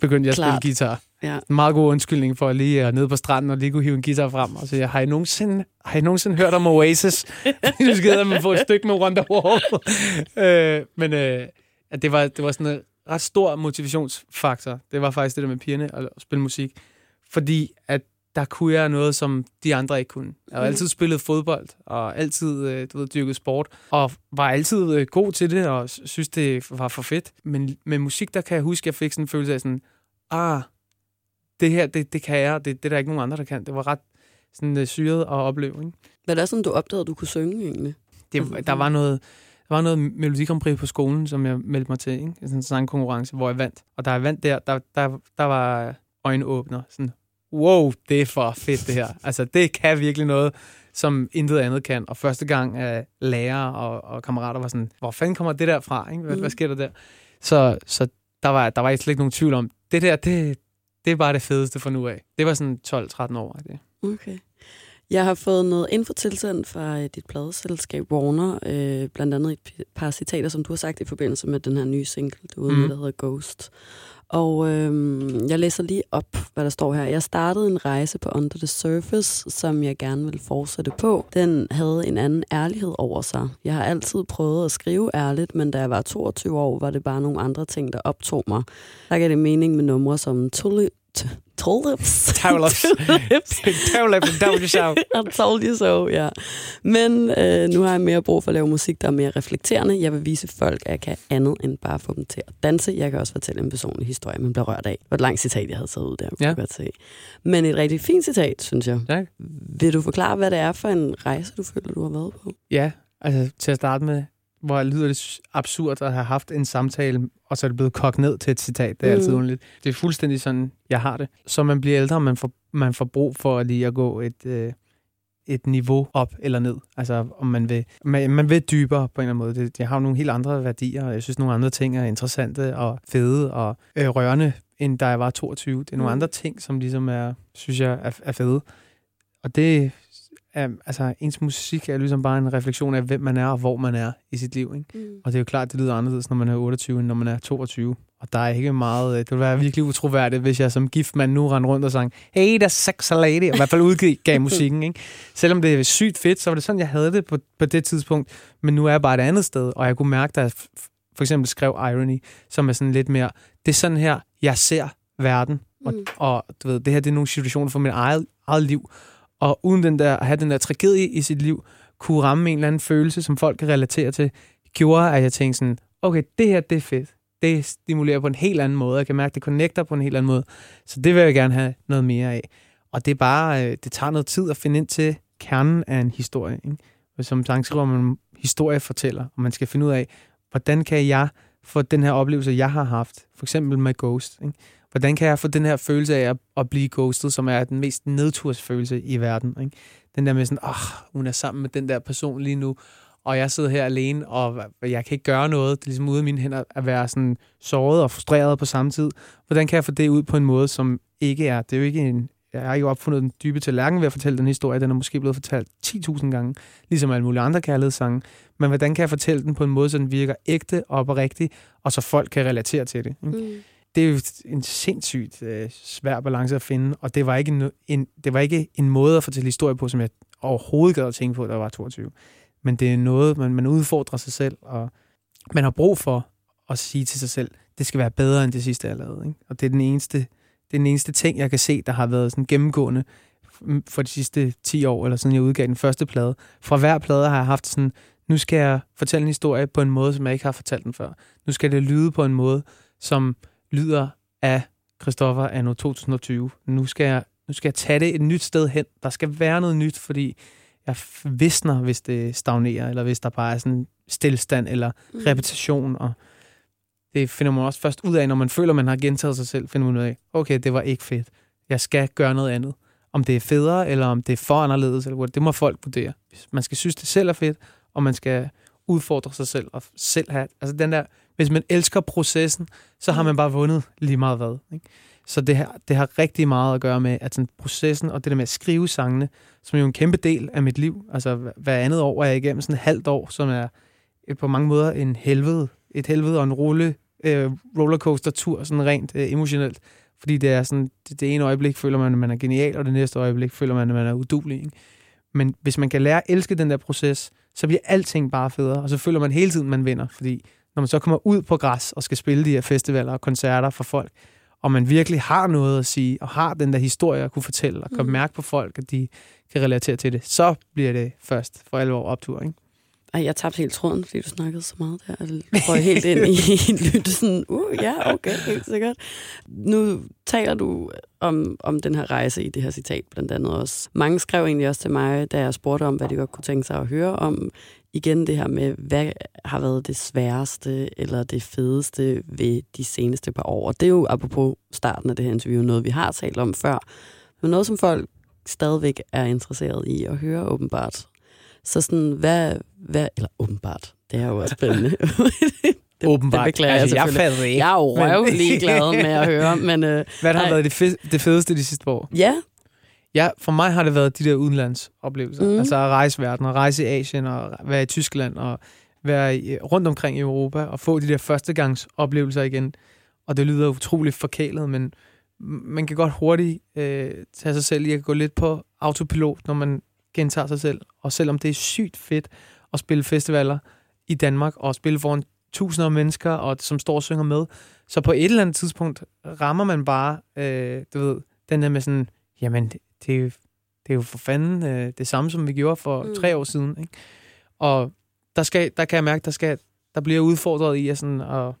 begyndte jeg Klart. at spille guitar. Ja. En meget god undskyldning for at lige at ned på stranden og lige kunne hive en guitar frem. Og så jeg, har I nogensinde, har I nogensinde hørt om Oasis? nu skal man få et stykke med Wonderwall. øh, men øh, det, var, det var sådan noget ret stor motivationsfaktor. Det var faktisk det der med pigerne og at spille musik. Fordi at der kunne jeg noget, som de andre ikke kunne. Jeg har mm. altid spillet fodbold, og altid øh, du ved, dyrket sport, og var altid øh, god til det, og synes, det var for fedt. Men med musik, der kan jeg huske, at jeg fik sådan en følelse af sådan, ah, det her, det, det kan jeg, det, det er der ikke nogen andre, der kan. Det var ret sådan uh, syret at opleve. Ikke? Hvad er det sådan, du opdagede, at du kunne synge egentlig? Det, Altså, der var noget, var noget Melodi Grand Prix på skolen, som jeg meldte mig til. Ikke? Sådan en sangkonkurrence, hvor jeg vandt. Og da jeg vandt der, der, der, der var øjenåbner. Sådan, wow, det er for fedt det her. Altså, det kan virkelig noget, som intet andet kan. Og første gang at lærere og, og kammerater var sådan, hvor fanden kommer det der fra? Ikke? Hvad, mm. hvad sker der der? Så, så der var, der var slet ikke nogen tvivl om, det der, det, det er bare det fedeste for nu af. Det var sådan 12-13 år. Det. Okay. Jeg har fået noget info tilsendt fra øh, dit pladeselskab Warner, øh, blandt andet et par citater, som du har sagt i forbindelse med den her nye single, du ude Mm. der hedder Ghost. Og øh, jeg læser lige op, hvad der står her. Jeg startede en rejse på Under the Surface, som jeg gerne vil fortsætte på. Den havde en anden ærlighed over sig. Jeg har altid prøvet at skrive ærligt, men da jeg var 22 år, var det bare nogle andre ting, der optog mig. Der gav det mening med numre som Tulip, Tulips. Tulips. Tulips, Tulips, I told you so, ja. Men øh, nu har jeg mere brug for at lave musik, der er mere reflekterende. Jeg vil vise folk, at jeg kan andet end bare få dem til at danse. Jeg kan også fortælle en personlig historie, man bliver rørt af. Var et langt citat, jeg havde taget ud der, kunne Ja. jeg godt se. Men et rigtig fint citat, synes jeg. Tak. Vil du forklare, hvad det er for en rejse, du føler, du har været på? Ja, altså til at starte med, hvor det lyder det absurd at have haft en samtale, og så er det blevet kogt ned til et citat. Det er Mm. altid underligt. Det er fuldstændig sådan, jeg har det. Så man bliver ældre, man får, man får brug for lige at gå et, øh, et niveau op eller ned. Altså, om man vil, man, man vil dybere på en eller anden måde. Det, jeg har jo nogle helt andre værdier, og jeg synes, nogle andre ting er interessante og fede og øh, rørende, end da jeg var 22. Det er nogle Mm. andre ting, som ligesom er, synes jeg, er, er fede. Og det er, altså, ens musik er ligesom bare en refleksion af, hvem man er og hvor man er i sit liv. Ikke? Mm. Og det er jo klart, det lyder anderledes, når man er 28, end når man er 22. Og der er ikke meget... øh, Det ville være virkelig utroværdigt, hvis jeg som gift mand nu rendte rundt og sang, hey, der sexy lady, og i hvert fald udgav musikken. Ikke? Selvom det er sygt fedt, så var det sådan, jeg havde det på, på det tidspunkt. Men nu er jeg bare et andet sted, og jeg kunne mærke, da jeg for eksempel skrev Irony, som er sådan lidt mere, det er sådan her, jeg ser verden. Og, Mm. og du ved, det her det er nogle situationer for mit eget, eget liv. Og uden den der, at have den der tragedie i sit liv, kunne ramme en eller anden følelse, som folk kan relatere til, gjorde, at jeg tænkte sådan, okay, det her, det er fedt. Det stimulerer på en helt anden måde. Jeg kan mærke, det connecter på en helt anden måde. Så det vil jeg gerne have noget mere af. Og det er bare, øh, det tager noget tid at finde ind til kernen af en historie. Ikke? Som sangskriver, man historie fortæller, og man skal finde ud af, hvordan kan jeg få den her oplevelse, jeg har haft, for eksempel med Ghost, ikke? Hvordan kan jeg få den her følelse af at, at blive ghostet, som er den mest nedtursfølelse i verden. Ikke? Den der med sådan, åh, oh, hun er sammen med den der person lige nu, og jeg sidder her alene, og jeg kan ikke gøre noget. Det er ligesom ude af mine hænder at være sådan såret og frustreret på samme tid. Hvordan kan jeg få det ud på en måde, som ikke er... Det er jo ikke en... Jeg har jo opfundet den dybe tallerken ved at fortælle den historie. Den er måske blevet fortalt 10.000 gange, ligesom alle mulige andre kærlighedssange. Men hvordan kan jeg fortælle den på en måde, så den virker ægte og oprigtig, og så folk kan relatere til det? Ikke? Mm det er jo en sindssygt øh, svær balance at finde, og det var, ikke en, en, det var ikke en måde at fortælle historie på, som jeg overhovedet gad at tænke på, da jeg var 22. Men det er noget, man, man udfordrer sig selv, og man har brug for at sige til sig selv, det skal være bedre end det sidste, jeg lavede. Ikke? Og det er den eneste, det er den eneste ting, jeg kan se, der har været sådan gennemgående for de sidste 10 år, eller sådan jeg udgav den første plade. Fra hver plade har jeg haft sådan, nu skal jeg fortælle en historie på en måde, som jeg ikke har fortalt den før. Nu skal det lyde på en måde, som lyder af Christoffer anno 2020. Nu skal, jeg, nu skal jeg tage det et nyt sted hen. Der skal være noget nyt, fordi jeg visner, hvis det stagnerer, eller hvis der bare er sådan stillstand eller Mm. repetition. Og det finder man også først ud af, når man føler, man har gentaget sig selv, finder man ud af, okay, det var ikke fedt. Jeg skal gøre noget andet. Om det er federe, eller om det er for anderledes, eller hvad, det må folk vurdere. Man skal synes, det selv er fedt, og man skal udfordre sig selv og selv have... Altså den der, hvis man elsker processen, så har man bare vundet lige meget hvad. Ikke? Så det, her, det har rigtig meget at gøre med, at sådan processen og det der med at skrive sangene, som er jo en kæmpe del af mit liv. Altså hver- hver andet år er jeg igennem sådan et halvt år, som er et, på mange måder en helvede. Et helvede og en rulle, øh, rollercoaster-tur, sådan rent øh, emotionelt. Fordi det er sådan, det, det ene øjeblik føler man, at man er genial, og det næste øjeblik føler man, at man er udulig. Ikke? Men hvis man kan lære at elske den der proces, så bliver alting bare federe, og så føler man hele tiden, man vinder. Fordi når man så kommer ud på græs og skal spille de her festivaler og koncerter for folk, og man virkelig har noget at sige, og har den der historie at kunne fortælle, og kan Mm. mærke på folk, at de kan relatere til det, så bliver det først for alvor optur. Ikke? Ej, jeg tabte helt tråden, fordi du snakkede så meget der. Jeg prøver helt ind i lytte sådan, uh, ja, okay, helt sikkert. Nu taler du om, om den her rejse i det her citat blandt andet også. Mange skrev egentlig også til mig, da jeg spurgte om, hvad de godt kunne tænke sig at høre om. Igen det her med, hvad har været det sværeste eller det fedeste ved de seneste par år. Og det er jo apropos starten af det her interview, noget vi har talt om før. Men noget, som folk stadigvæk er interesseret i at høre åbenbart. Så sådan, hvad, hvad eller åbenbart, det er jo også spændende. det, åbenbart. Det beklager altså, jeg, jeg ikke. Jeg er jo røvlig glad med at høre. Men, øh, hvad har været det, fed, det fedeste de sidste år? Ja. Ja, for mig har det været de der udenlandsoplevelser. Mm. Altså at rejse verden, og rejse i Asien, og være i Tyskland, og være i, rundt omkring i Europa, og få de der førstegangsoplevelser igen. Og det lyder utroligt forkælet, men man kan godt hurtigt øh, tage sig selv i at gå lidt på autopilot, når man gentager sig selv. Og selvom det er sygt fedt at spille festivaler i Danmark, og spille foran tusinder af mennesker, og som står og synger med, så på et eller andet tidspunkt rammer man bare, øh, du ved, den der med sådan, jamen, det, det, er, jo, det er jo for fanden øh, det samme, som vi gjorde for mm. tre år siden. Ikke? Og der, skal, der kan jeg mærke, der, skal, der bliver udfordret i at sådan, at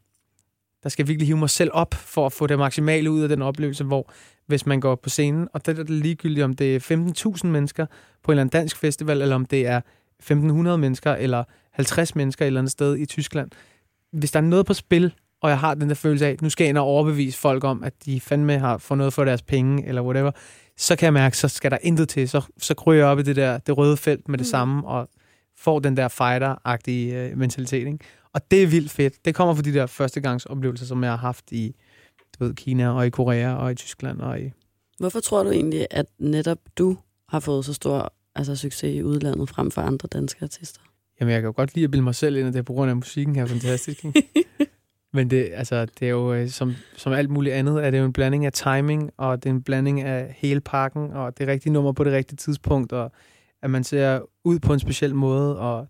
der skal virkelig hive mig selv op for at få det maksimale ud af den oplevelse, hvor hvis man går på scenen, og det er ligegyldigt, om det er 15.000 mennesker på en eller anden dansk festival, eller om det er 1.500 mennesker, eller 50 mennesker et eller andet sted i Tyskland. Hvis der er noget på spil, og jeg har den der følelse af, at nu skal jeg ind og overbevise folk om, at de fandme har fået noget for deres penge, eller whatever, så kan jeg mærke, så skal der intet til. Så, så kryger jeg op i det der det røde felt med det mm. samme, og får den der fighter-agtige øh, mentalitet. Ikke? Og det er vildt fedt. Det kommer fra de der førstegangsoplevelser, som jeg har haft i du ved, Kina og i Korea og i Tyskland. Og i... Hvorfor tror du egentlig, at netop du har fået så stor altså, succes i udlandet frem for andre danske artister? Jamen, jeg kan jo godt lide at bilde mig selv ind, at det er på grund af musikken her fantastisk. Men det, altså, det er jo, øh, som, som alt muligt andet, er det jo en blanding af timing, og det er en blanding af hele pakken, og det rigtige nummer på det rigtige tidspunkt, og at man ser ud på en speciel måde, og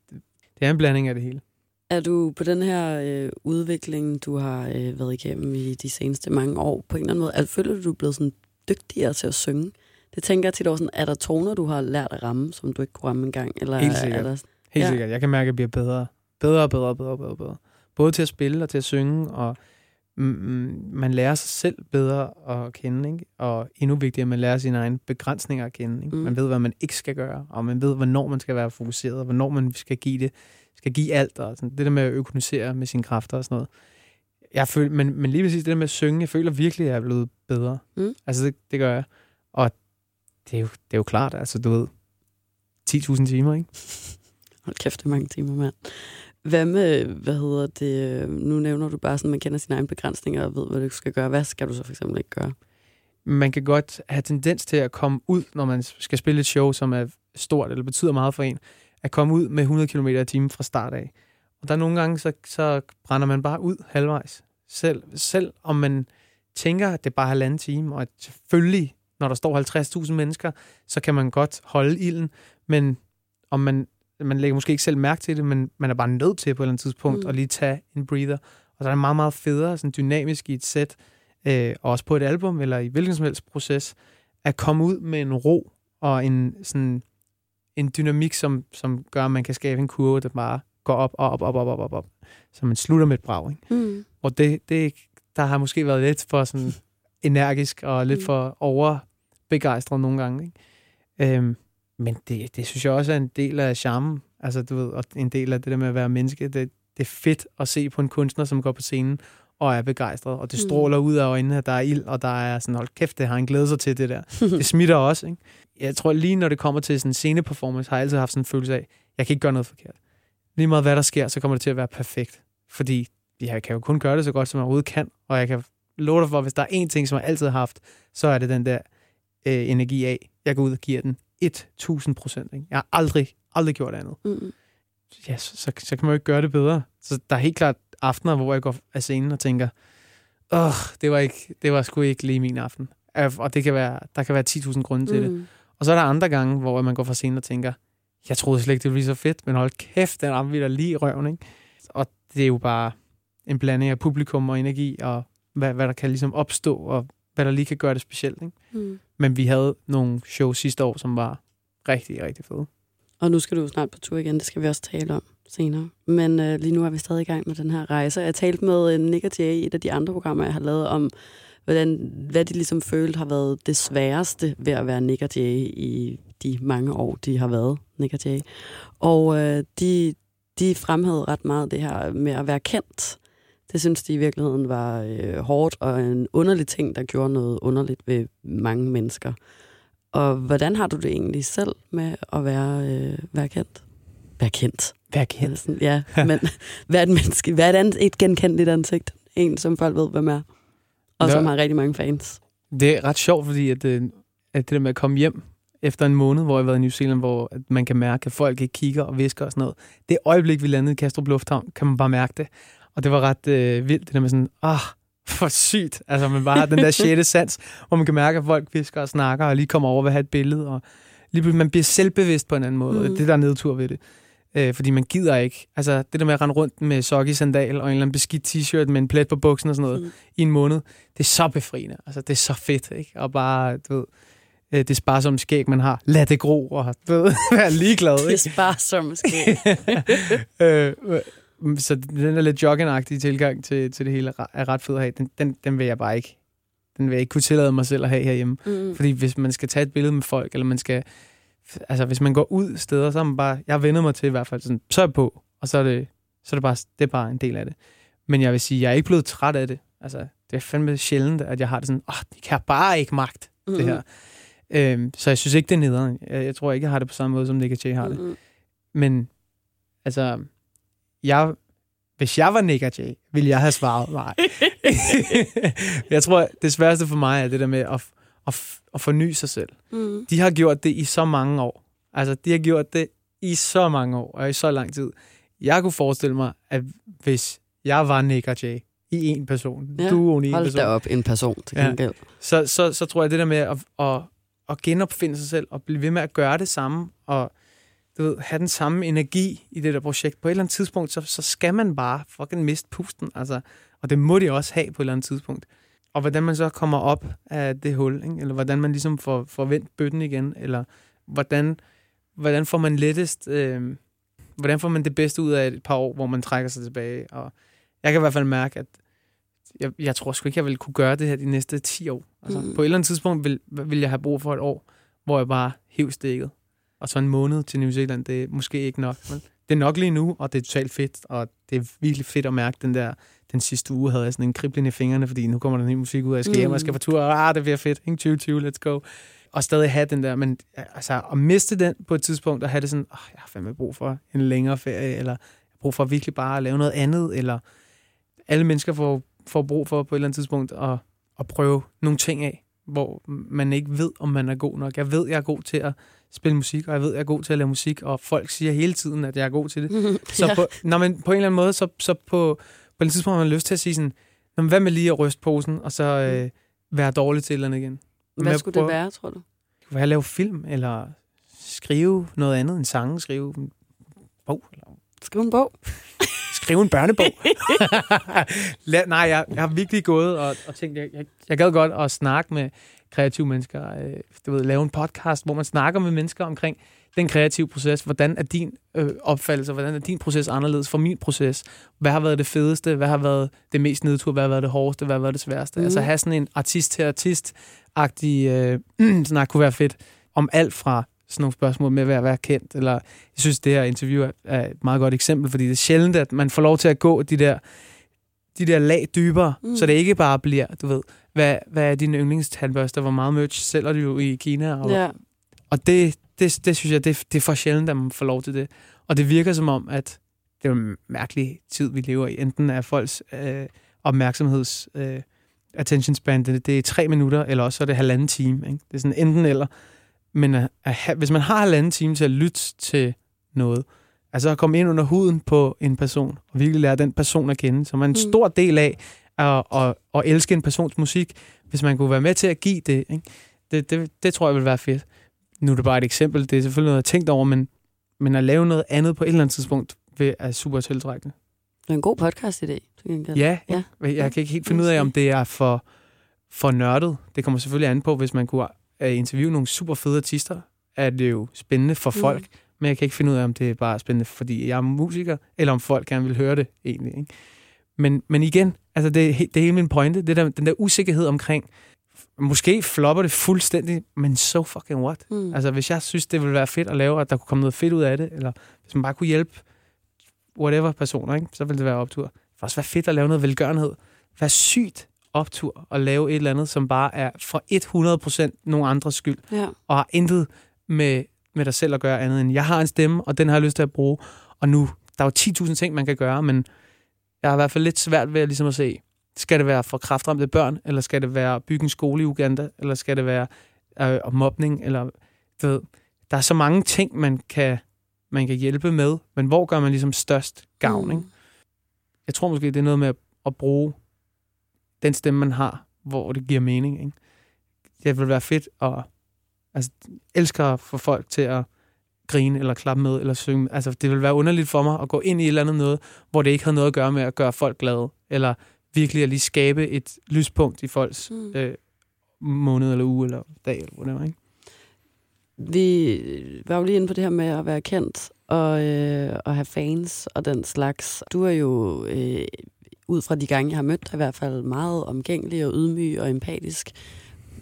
det er en blanding af det hele. Er du på den her øh, udvikling, du har øh, været igennem i de seneste mange år, på en eller anden måde, at føler du, du er blevet sådan dygtigere til at synge? Det tænker jeg tit over sådan, er der toner, du har lært at ramme, som du ikke kunne ramme engang? Eller Helt sikkert. Er der... Helt ja. sikkert. Jeg kan mærke, at jeg bliver bedre. Bedre bedre bedre bedre, bedre. Både til at spille og til at synge, og mm, man lærer sig selv bedre at kende, ikke? og endnu vigtigere, man lærer sine egne begrænsninger at kende. Ikke? Mm. Man ved, hvad man ikke skal gøre, og man ved, hvornår man skal være fokuseret, og hvornår man skal give det skal give alt, og sådan, det der med at økonomisere med sine kræfter og sådan noget. Jeg føler, men, men lige præcis det der med at synge, jeg føler virkelig, at jeg er blevet bedre. Mm. Altså, det, det gør jeg. Og det er, jo, det er jo klart, altså, du ved, 10.000 timer, ikke? Hold kæft, det er mange timer, mand. Hvad med, hvad hedder det, nu nævner du bare sådan, man kender sine egne begrænsninger og ved, hvad du skal gøre. Hvad skal du så for eksempel ikke gøre? Man kan godt have tendens til at komme ud, når man skal spille et show, som er stort eller betyder meget for en at komme ud med 100 km i timen fra start af. Og der er nogle gange, så, så brænder man bare ud halvvejs. Selv, selv om man tænker, at det er bare halvanden time, og at selvfølgelig, når der står 50.000 mennesker, så kan man godt holde ilden, men om man, man lægger måske ikke selv mærke til det, men man er bare nødt til på et eller andet tidspunkt mm. at lige tage en breather. Og så er det meget, meget federe, sådan dynamisk i et sæt, øh, også på et album, eller i hvilken som helst proces, at komme ud med en ro og en sådan en dynamik, som, som gør, at man kan skabe en kurve, der bare går op, op, op, op, op, op, op. Så man slutter med et brag. Ikke? Mm. Og det, det, der har måske været lidt for sådan energisk og lidt mm. for overbegejstret nogle gange. Ikke? Øhm, men det, det synes jeg også er en del af charmen. Altså, du ved, og en del af det der med at være menneske. Det, det er fedt at se på en kunstner, som går på scenen og er begejstret, og det mm. stråler mm. ud af øjnene, at der er ild, og der er sådan, hold kæft, det har han glædet sig til det der. det smitter også, ikke? Jeg tror lige, når det kommer til sådan en sceneperformance, har jeg altid haft sådan en følelse af, jeg kan ikke gøre noget forkert. Lige meget hvad der sker, så kommer det til at være perfekt. Fordi jeg kan jo kun gøre det så godt, som jeg overhovedet kan, og jeg kan love dig for, hvis der er én ting, som jeg altid har haft, så er det den der øh, energi af, jeg går ud og giver den 1000 procent. Jeg har aldrig, aldrig gjort andet. Mm. Ja, så, så, så kan man jo ikke gøre det bedre. Så der er helt klart aftener, hvor jeg går af scenen og tænker, åh, det var, ikke, det var sgu ikke lige min aften. Og det kan være, der kan være 10.000 grunde til mm. det. Og så er der andre gange, hvor man går fra scenen og tænker, jeg troede slet ikke, det ville blive så fedt, men hold kæft, den ramte vi der lige i røven, ikke? Og det er jo bare en blanding af publikum og energi, og hvad, hvad der kan ligesom opstå, og hvad der lige kan gøre det specielt, ikke? Mm. Men vi havde nogle shows sidste år, som var rigtig, rigtig fede. Og nu skal du snart på tur igen, det skal vi også tale om senere. Men øh, lige nu er vi stadig i gang med den her rejse. Jeg talte med øh, Nick og Jay i et af de andre programmer, jeg har lavet om, hvordan, hvad de ligesom følte har været det sværeste ved at være Nick og Jay i de mange år, de har været Nick og Jay. Og øh, de, de fremhævede ret meget det her med at være kendt. Det synes de i virkeligheden var øh, hårdt og en underlig ting, der gjorde noget underligt ved mange mennesker. Og hvordan har du det egentlig selv med at være, øh, være kendt? Være kendt. Kendt. Sådan, ja, men et menneske. Et, andet, et genkendeligt ansigt. En, som folk ved, hvem er. Og Ja. som har rigtig mange fans. Det er ret sjovt, fordi at, øh, at det der med at komme hjem efter en måned, hvor jeg har været i New Zealand, hvor at man kan mærke, at folk ikke kigger og visker og sådan noget. Det øjeblik, vi landede i Kastrup Lufthavn, kan man bare mærke det. Og det var ret øh, vildt, det der med sådan, ah, for sygt. Altså, man bare har den der sjette sans, hvor man kan mærke, at folk visker og snakker, og lige kommer over ved at have et billede, og lige pludselig, man bliver selvbevidst på en anden måde. Mm. Det er der er nedtur ved det. Øh, fordi man gider ikke. Altså, det der med at rende rundt med sok i sandal og en eller anden beskidt t-shirt med en plet på buksen og sådan noget Mm. i en måned, det er så befriende. Altså, det er så fedt, ikke? Og bare, du ved, øh, det sparsomme skæg, man har, lad det gro, og du ved, være ligeglad, Det ikke? sparsomt måske. øh, øh, så den der lidt joggingagtige tilgang til, til det hele er er ret fed at have. Den, den, den vil jeg bare ikke. Den vil jeg ikke kunne tillade mig selv at have herhjemme. Mm. Fordi hvis man skal tage et billede med folk, eller man skal... Altså, hvis man går ud steder, så er man bare... Jeg har vendet mig til i hvert fald sådan, så er jeg på, og så er det, så er det, bare, det er bare en del af det. Men jeg vil sige, jeg er ikke blevet træt af det. Altså, det er fandme sjældent, at jeg har det sådan, åh, oh, det kan jeg bare ikke magt, Mm. det her. Øhm, så jeg synes ikke, det er nederen. Jeg, jeg tror ikke, jeg har det på samme måde, som Nick Jay har det. Mm. Men, altså, jeg, hvis jeg var Nick og Jay, ville jeg have svaret nej. jeg tror, det sværeste for mig er det der med at, at, at forny sig selv. Mm. De har gjort det i så mange år. Altså, de har gjort det i så mange år, og i så lang tid. Jeg kunne forestille mig, at hvis jeg var Nick og Jay i en person, Ja, duoen i en Hold person, da op, en person til Ja. gengæld. så, så, så tror jeg, det der med at, at, at genopfinde sig selv, og blive ved med at gøre det samme, og du ved, have den samme energi i det der projekt. På et eller andet tidspunkt, så, så skal man bare fucking miste pusten. Altså, og det må de også have på et eller andet tidspunkt. Og hvordan man så kommer op af det hul, ikke? eller hvordan man ligesom får, får vendt bøtten igen, eller hvordan, hvordan får man lettest, øh, hvordan får man det bedste ud af et par år, hvor man trækker sig tilbage. Og jeg kan i hvert fald mærke, at jeg, jeg tror sgu ikke, jeg vil kunne gøre det her de næste 10 år. Altså, Mm. På et eller andet tidspunkt vil, vil jeg have brug for et år, hvor jeg bare hiv stikket. Og så en måned til New Zealand, det er måske ikke nok. Men det er nok lige nu, og det er totalt fedt, og det er virkelig fedt at mærke den der, den sidste uge havde jeg sådan en kriblen i fingrene, fordi nu kommer der ny musik ud, og jeg skal hjem, og jeg skal på tur, og ah, det bliver fedt, ikke? 2020, let's go. Og stadig have den der, men altså at miste den på et tidspunkt, og have det sådan, oh, jeg har fandme brug for en længere ferie, eller jeg har brug for virkelig bare at lave noget andet, eller alle mennesker får, får brug for på et eller andet tidspunkt at, at prøve nogle ting af, hvor man ikke ved, om man er god nok. Jeg ved, jeg er god til at spille musik, og jeg ved, jeg er god til at lave musik, og folk siger hele tiden, at jeg er god til det. Så Ja. på, når man, på en eller anden måde, så, så på, på et tidspunkt har man lyst til at sige sådan, "Nå, men hvad med lige at ryste posen, og så øh, være dårlig til eller andet igen? Hvad Men skulle det prøv- være, tror du? Kunne jeg lave film, eller skrive noget andet end sange, skrive en bog, eller Skriv en bog. skrive en børnebog. La- Nej, jeg, jeg har virkelig gået og, og tænkt, jeg, jeg, jeg gad godt at snakke med kreative mennesker. Øh, du ved, lave en podcast, hvor man snakker med mennesker omkring den kreative proces. Hvordan er din øh, opfattelse, hvordan er din proces anderledes fra min proces? Hvad har været det fedeste? Hvad har været det mest nedtur? Hvad har været det hårdeste? Hvad har været det sværeste? Mm. Altså have sådan en artist til artist-agtig øh, snak kunne være fedt. Om alt fra sådan nogle spørgsmål med at være, kendt. Eller, jeg synes, det her interview er, et meget godt eksempel, fordi det er sjældent, at man får lov til at gå de der, de der lag dybere, Mm. så det ikke bare bliver, du ved, hvad, hvad er din yndlingstandbørste? Hvor meget merch sælger du jo i Kina? Og, Ja. og det, det, det synes jeg, det, det er for sjældent, at man får lov til det. Og det virker som om, at det er en mærkelig tid, vi lever i. Enten er folks øh, opmærksomheds... Øh, attention span, det, det er tre minutter, eller også så er det halvanden time. Ikke? Det er sådan enten eller. Men at, at, have- hvis man har halvanden time til at lytte til noget, altså at komme ind under huden på en person, og virkelig lære den person at kende, som er en Mm. stor del af at, at, at elske en persons musik, hvis man kunne være med til at give det, ikke? Det, det, det tror jeg vil være fedt. Nu er det bare et eksempel, det er selvfølgelig noget, jeg har tænkt over, men, men at lave noget andet på et eller andet tidspunkt, vil, er super tiltrækkende. Det er en god til gengæld. Ja, Ja. ja. jeg kan ikke helt finde ud af, om det er for, for nørdet. Det kommer selvfølgelig an på, hvis man kunne øh, interviewe nogle super fede artister, er det jo spændende for Mm. folk. men jeg kan ikke finde ud af, om det er bare spændende, fordi jeg er musiker, eller om folk gerne vil høre det egentlig. Ikke? Men, men igen, altså det, det er hele min pointe, det der, den der usikkerhed omkring, måske flopper det fuldstændig, men so fucking what? Mm. Altså hvis jeg synes, det ville være fedt at lave, at der kunne komme noget fedt ud af det, eller hvis man bare kunne hjælpe whatever personer, ikke? så ville det være optur. Det også være fedt at lave noget velgørenhed. Hvad sygt optur at lave et eller andet, som bare er for 100% nogen andres skyld, Ja. og har intet med, med dig selv at gøre andet end, jeg har en stemme, og den har jeg lyst til at bruge, og nu, der er jo 10.000 ting, man kan gøre, men jeg har i hvert fald lidt svært ved ligesom at se, skal det være for kraftramte børn, eller skal det være at bygge en skole i Uganda, eller skal det være øh, mobning, eller du ved, der er så mange ting, man kan, man kan hjælpe med, men hvor gør man ligesom størst gavn, Mm. ikke? Jeg tror måske, det er noget med at, at bruge den stemme, man har, hvor det giver mening. Ikke? Det vil være fedt at altså, elsker at få folk til at grine eller klappe med eller synge. Altså, det vil være underligt for mig at gå ind i et eller andet noget, hvor det ikke har noget at gøre med at gøre folk glade, eller virkelig at lige skabe et lyspunkt i folks Mm. mm. øh, måned eller uge eller dag eller whatever, ikke? Vi var jo lige inde på det her med at være kendt og, øh, og have fans og den slags. Du er jo, øh, ud fra de gange, jeg har mødt dig, i hvert fald meget omgængelig og ydmyg og empatisk.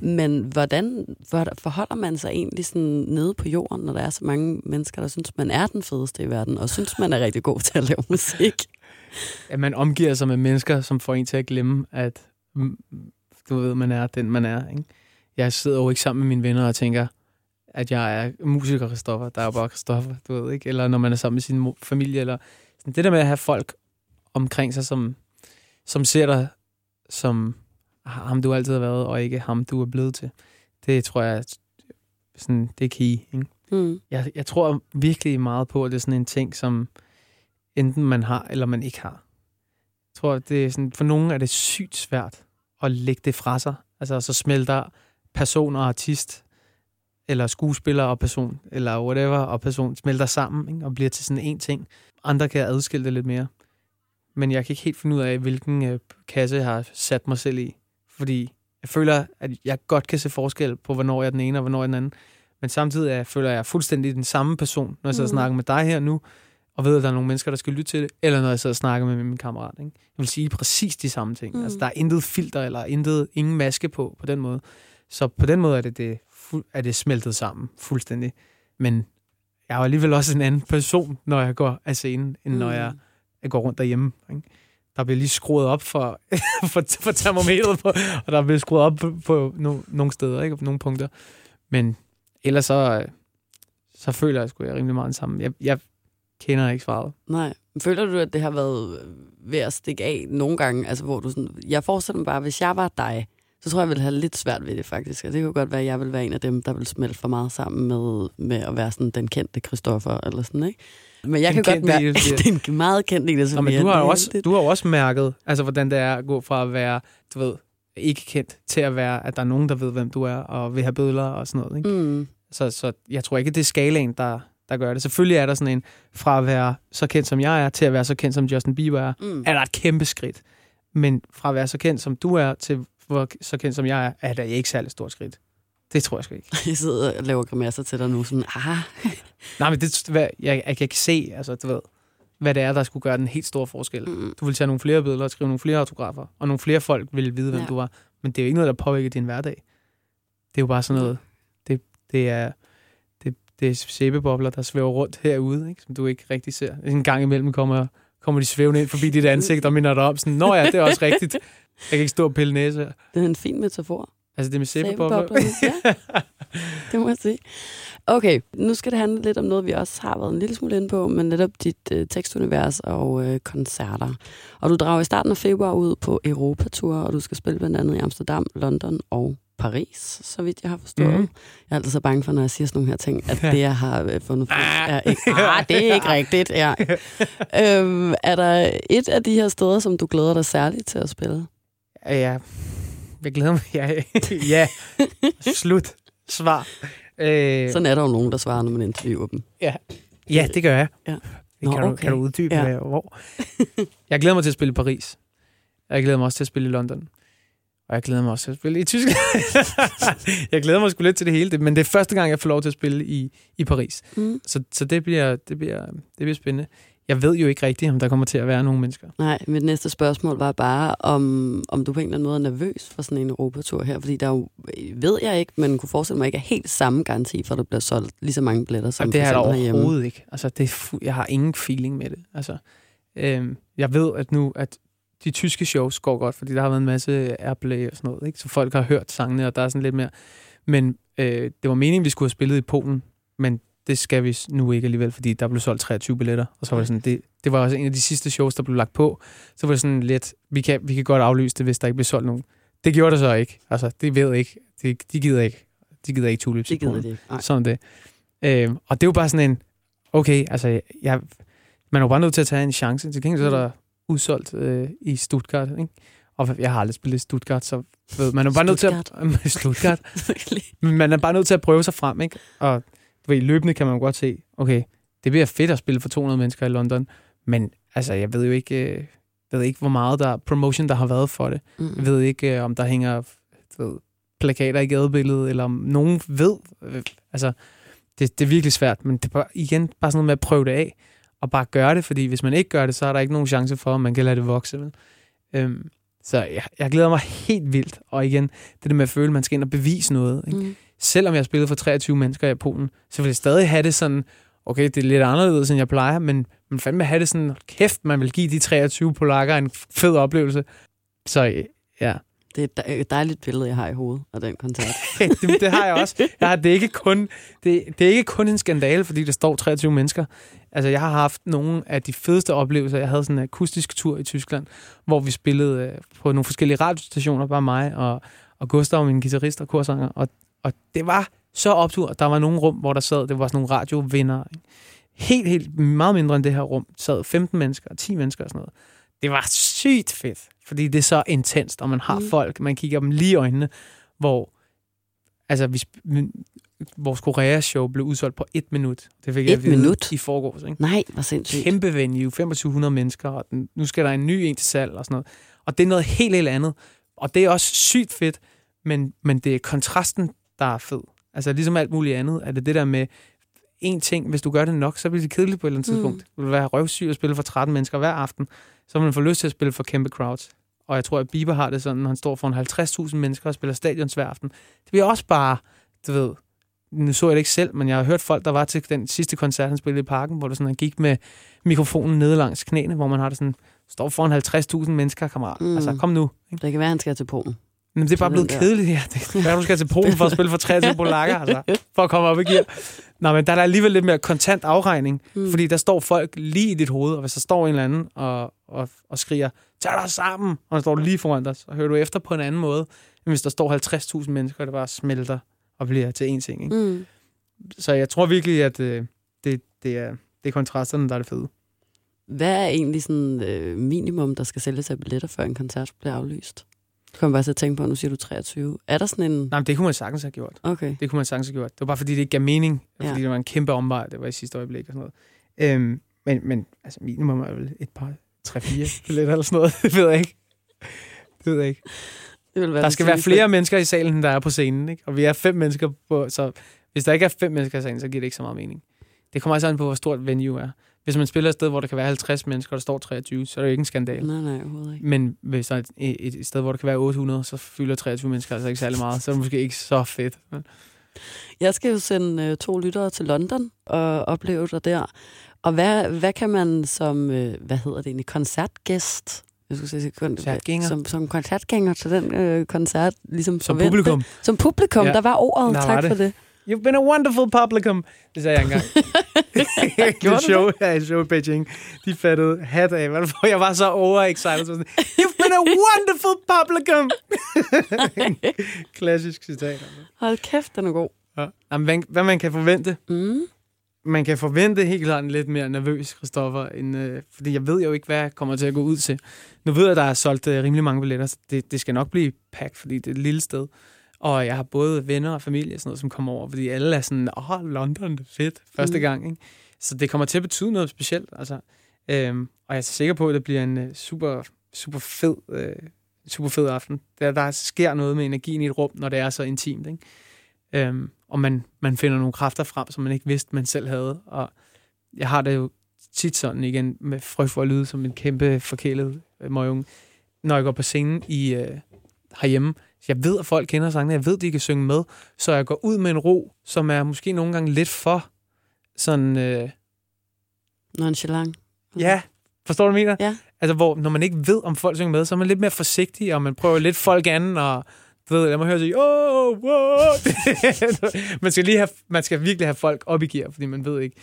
Men hvordan forholder man sig egentlig sådan nede på jorden, når der er så mange mennesker, der synes, man er den fedeste i verden, og synes, man er rigtig god til at lave musik? At man omgiver sig med mennesker, som får en til at glemme, at du ved, man er den, man er. Ikke? Jeg sidder jo ikke sammen med mine venner og tænker, at jeg er musiker Christoffer, der er jo bare Christoffer, du ved ikke? Eller når man er sammen med sin familie, eller sådan. det der med at have folk omkring sig, som, som ser dig som ham, du altid har været, og ikke ham, du er blevet til. Det tror jeg, sådan, det er key. Ikke? Mm. Jeg, jeg tror virkelig meget på, at det er sådan en ting, som enten man har, eller man ikke har. Jeg tror, det er sådan, for nogen er det sygt svært at lægge det fra sig. Altså, så smelter person og artist, eller skuespiller og person, eller whatever, og person smelter sammen, ikke? og bliver til sådan en ting. Andre kan adskille det lidt mere. Men jeg kan ikke helt finde ud af, hvilken øh, kasse jeg har sat mig selv i. Fordi jeg føler, at jeg godt kan se forskel på, hvornår jeg er den ene, og hvornår jeg er den anden. Men samtidig er, føler jeg fuldstændig den samme person, når jeg sidder og Mm. snakker med dig her nu, og ved, at der er nogle mennesker, der skal lytte til det, eller når jeg sidder og snakker med min kammerat. Ikke? Jeg vil sige præcis de samme ting. Mm. Mm. Altså, der er intet filter, eller intet, ingen maske på, på den måde. Så på den måde er det, det, er det smeltet sammen fuldstændig. Men jeg er alligevel også en anden person, når jeg går af scenen, end når Mm. jeg, jeg går rundt derhjemme. Ikke? Der bliver lige skruet op for, for, for termometret, på, og der bliver skruet op på, på no, nogle steder, ikke? på nogle punkter. Men ellers så, øh, så føler jeg sgu, jeg rimelig meget den samme. Jeg, jeg kender ikke svaret. Nej. Føler du, at det har været ved at stikke af nogle gange? Altså, hvor du sådan, jeg forestiller mig bare, hvis jeg var dig, så tror jeg, jeg ville have lidt svært ved det faktisk. Og det kunne godt være, at jeg ville være en af dem, der ville smelte for meget sammen med, med at være sådan den kendte Christoffer eller sådan, ikke? Men jeg kan godt mærke, Sofia. det er en meget kendt Ida Nå, men du har, jo også, du har jo også mærket, altså, hvordan det er at gå fra at være, du ved, ikke kendt, til at være, at der er nogen, der ved, hvem du er, og vil have bødler og sådan noget. Ikke? Mm. Så, så jeg tror ikke, det er skalaen, der, der gør det. Selvfølgelig er der sådan en, fra at være så kendt, som jeg er, til at være så kendt, som Justin Bieber er, Mm. er der et kæmpe skridt. Men fra at være så kendt, som du er, til hvor så kendt, som jeg er, er der ikke særlig stort skridt. Det tror jeg sgu ikke. Jeg sidder og laver grimasser til dig nu, sådan, ah, Nej, men det, hvad, jeg, jeg kan ikke se, altså, du ved, hvad det er, der skulle gøre den helt store forskel. mm. Du vil tage nogle flere billeder og skrive nogle flere autografer, og nogle flere folk vil vide, hvem Ja. du var. Men det er jo ikke noget, der påvirker din hverdag. Det er jo bare sådan noget, det, det er, det, det er sæbebobler, der svæver rundt herude, ikke? som du ikke rigtig ser. En gang imellem kommer, kommer de svævende ind forbi dit ansigt og minder dig om sådan, nå ja, det er også rigtigt. Jeg kan ikke stå og pille næse. her." det er en fin metafor. Altså det med sæbebobler. Ja. Det må jeg sige. Okay, nu skal det handle lidt om noget, vi også har været en lille smule inde på, men netop dit øh, tekstunivers og øh, koncerter. Og du drager i starten af februar ud på Europatur, og du skal spille blandt andet i Amsterdam, London og Paris, så vidt jeg har forstået. Mm. Jeg er altid så bange for, når jeg siger sådan nogle her ting, at det, jeg har øh, fundet på, Ah. er ikke, ah, det er ikke rigtigt. Ja. øhm, er der et af de her steder, som du glæder dig særligt til at spille? Ja. Jeg glæder mig. Ja, ja. Slut. Svar. Øh, Sådan er der jo nogen, der svarer, når man interviewer dem. Ja, det gør jeg. Ja. Nå, kan, du, okay. kan du uddybe, Ja. ja. hvor? Jeg glæder mig til at spille i Paris. Jeg glæder mig også til at spille i London. Og jeg glæder mig også til at spille i Tyskland. jeg glæder mig sgu lidt til det hele, men det er første gang, jeg får lov til at spille i, i Paris. Mm. Så, så det, bliver, det, bliver, det bliver spændende. Jeg ved jo ikke rigtigt, om der kommer til at være nogle mennesker. Nej, mit næste spørgsmål var bare, om, om du på en eller anden måde er nervøs for sådan en Europatur her, fordi der jo, ved jeg ikke, men kunne forestille mig ikke er helt samme garanti for, at der bliver solgt lige så mange billetter som Jamen, det er der overhovedet ikke. Altså, det er jeg har ingen feeling med det. Altså, øhm, jeg ved at nu, at de tyske shows går godt, fordi der har været en masse airplay og sådan noget, ikke? så folk har hørt sangene, og der er sådan lidt mere. Men øh, det var meningen, vi skulle have spillet i Polen, men det skal vi nu ikke alligevel, fordi der blev solgt 23 billetter, og så var det sådan, det, det var også en af de sidste shows, der blev lagt på, så var det sådan lidt, vi kan, vi kan godt aflyse det, hvis der ikke bliver solgt nogen. Det gjorde det så ikke. Altså, det ved ikke. De, de gider ikke. De gider ikke tulips Det gider de ikke. Sådan det. Øh, og det er jo bare sådan en, okay, altså, jeg, man er jo bare nødt til at tage en chance. Til gengæld så er der udsolgt øh, i Stuttgart, ikke? Og jeg har aldrig spillet i Stuttgart, så ved, man er bare nødt til at... Stuttgart. Men man er bare nødt til at prøve sig frem, ikke? Og ved, løbende kan man jo godt se, okay, det bliver fedt at spille for 200 mennesker i London, men altså, jeg ved jo ikke, øh, ved ikke hvor meget der promotion, der har været for det. Mm. Jeg ved ikke, øh, om der hænger ved, plakater i gadebilledet, eller om nogen ved. Øh, altså, det, det er virkelig svært, men det er bare, igen bare sådan noget med at prøve det af, og bare gøre det, fordi hvis man ikke gør det, så er der ikke nogen chance for, at man kan lade det vokse. Vel? Øhm, så jeg, jeg glæder mig helt vildt, og igen, det der med at føle, at man skal ind og bevise noget. Ikke? Mm selvom jeg spillede for 23 mennesker i Polen, så vil jeg stadig have det sådan, okay, det er lidt anderledes, end jeg plejer, men man fandme have det sådan, kæft, man vil give de 23 polakker en fed oplevelse. Så ja. Det er et dejligt billede, jeg har i hovedet af den koncert. det, det har jeg også. Jeg har, det, er ikke kun, det, det er ikke kun en skandale, fordi der står 23 mennesker. Altså, jeg har haft nogle af de fedeste oplevelser. Jeg havde sådan en akustisk tur i Tyskland, hvor vi spillede øh, på nogle forskellige radiostationer, bare mig og, og Gustav, min guitarist og korsanger. Og og det var så optur. Der var nogle rum, hvor der sad, det var sådan nogle radiovinder. Helt, helt meget mindre end det her rum. sad 15 mennesker, 10 mennesker og sådan noget. Det var sygt fedt, fordi det er så intenst, og man har mm. folk, man kigger dem lige i øjnene, hvor altså, vi, vores Korea-show blev udsolgt på et minut. Det fik et jeg minut? i forgårs. Ikke? Nej, hvor sindssygt. Kæmpe venue, 2500 mennesker, og den, nu skal der en ny en til salg og sådan noget. Og det er noget helt, helt andet. Og det er også sygt fedt, men, men det er kontrasten der er fed. Altså ligesom alt muligt andet, er det det der med en ting, hvis du gør det nok, så bliver det kedeligt på et eller andet mm. tidspunkt. Du vil være røvsyg og spille for 13 mennesker hver aften, så vil man få lyst til at spille for kæmpe crowds. Og jeg tror, at Bieber har det sådan, når han står for 50.000 mennesker og spiller stadions hver aften. Det bliver også bare, du ved, nu så jeg det ikke selv, men jeg har hørt folk, der var til den sidste koncert, han spillede i parken, hvor det sådan, han gik med mikrofonen nede langs knæene, hvor man har det sådan, står foran 50.000 mennesker, kammerat. Mm. Altså, kom nu. Ikke? Det kan være, han skal til Polen. Men det er bare blevet kedeligt her. Det er, du skal til Polen for at spille for 23 polakker, altså, for at komme op i gear. Nå, men der er der alligevel lidt mere kontant afregning, mm. fordi der står folk lige i dit hoved, og hvis der står en eller anden og, og, og skriger, tag dig sammen, og der står lige foran dig, så hører du efter på en anden måde, end hvis der står 50.000 mennesker, der bare smelter og bliver til én ting. Ikke? Mm. Så jeg tror virkelig, at øh, det, det, er, det er kontrasterne, der er det fede. Hvad er egentlig sådan øh, minimum, der skal sælges af billetter, før en koncert bliver aflyst? Jeg kommer bare at tænke på, nu siger du 23. Er der sådan en... Nej, det kunne man sagtens have gjort. Okay. Det kunne man sagtens have gjort. Det var bare fordi, det ikke gav mening. Ja. Fordi det var en kæmpe omvej. Det var i sidste øjeblik og sådan noget. Øhm, men, men altså, minimum er vel et par, tre, fire billetter eller sådan noget. det ved jeg ikke. Det ved jeg ikke. Det vil være der skal være flere mennesker i salen, end der er på scenen. Ikke? Og vi er fem mennesker på... Så hvis der ikke er fem mennesker i salen, så giver det ikke så meget mening. Det kommer altså an på, hvor stort venue er. Hvis man spiller et sted, hvor der kan være 50 mennesker, og der står 23, så er det jo ikke en skandal. Nej, nej, overhovedet ikke. Men hvis der er et, et, et sted, hvor der kan være 800, så fylder 23 mennesker altså ikke særlig meget. Så er det måske ikke så fedt. Men... Jeg skal jo sende uh, to lyttere til London og opleve dig der. Og hvad, hvad kan man som, uh, hvad hedder det egentlig, koncertgæst jeg skulle sige, koncertgænger. Som, som koncertgænger til den øh, koncert, ligesom Som forvente. publikum. Som publikum, ja. der var ordet. Der tak var det. for det. You've been a wonderful publicum. Det sagde jeg engang. Det show, i show i Beijing. De fattede hat af. Jeg var så overexcited. Så You've been a wonderful publicum. Klassisk citat. Hold kæft, den er god. Ja. Jamen, hvad, man kan forvente? Mm. Man kan forvente helt klart en lidt mere nervøs Christoffer, end, øh, fordi jeg ved jo ikke, hvad jeg kommer til at gå ud til. Nu ved jeg, at der er solgt øh, rimelig mange billetter, så det, det skal nok blive packed, fordi det er et lille sted. Og jeg har både venner og familie og sådan noget, som kommer over, fordi alle er sådan, åh, oh, London, det er fedt, første mm. gang. Ikke? Så det kommer til at betyde noget specielt. Altså. Øhm, og jeg er sikker på, at det bliver en uh, super, super fed uh, super fed aften. Der, der sker noget med energien i et rum, når det er så intimt. Ikke? Øhm, og man, man finder nogle kræfter frem, som man ikke vidste, man selv havde. Og jeg har det jo tit sådan igen, med frygt for at lyde som en kæmpe forkælet øh, møgung, når jeg går på scenen i, øh, herhjemme. Jeg ved, at folk kender sangene, jeg ved, at de kan synge med, så jeg går ud med en ro, som er måske nogle gange lidt for sådan... Øh, Nonchalant. Ja, forstår du, hvad jeg mener? Ja. Altså, hvor når man ikke ved, om folk synger med, så er man lidt mere forsigtig, og man prøver lidt folk anden, og du ved, lad mig høre sig, oh, wow. man, skal lige have, man skal virkelig have folk op i gear, fordi man ved ikke.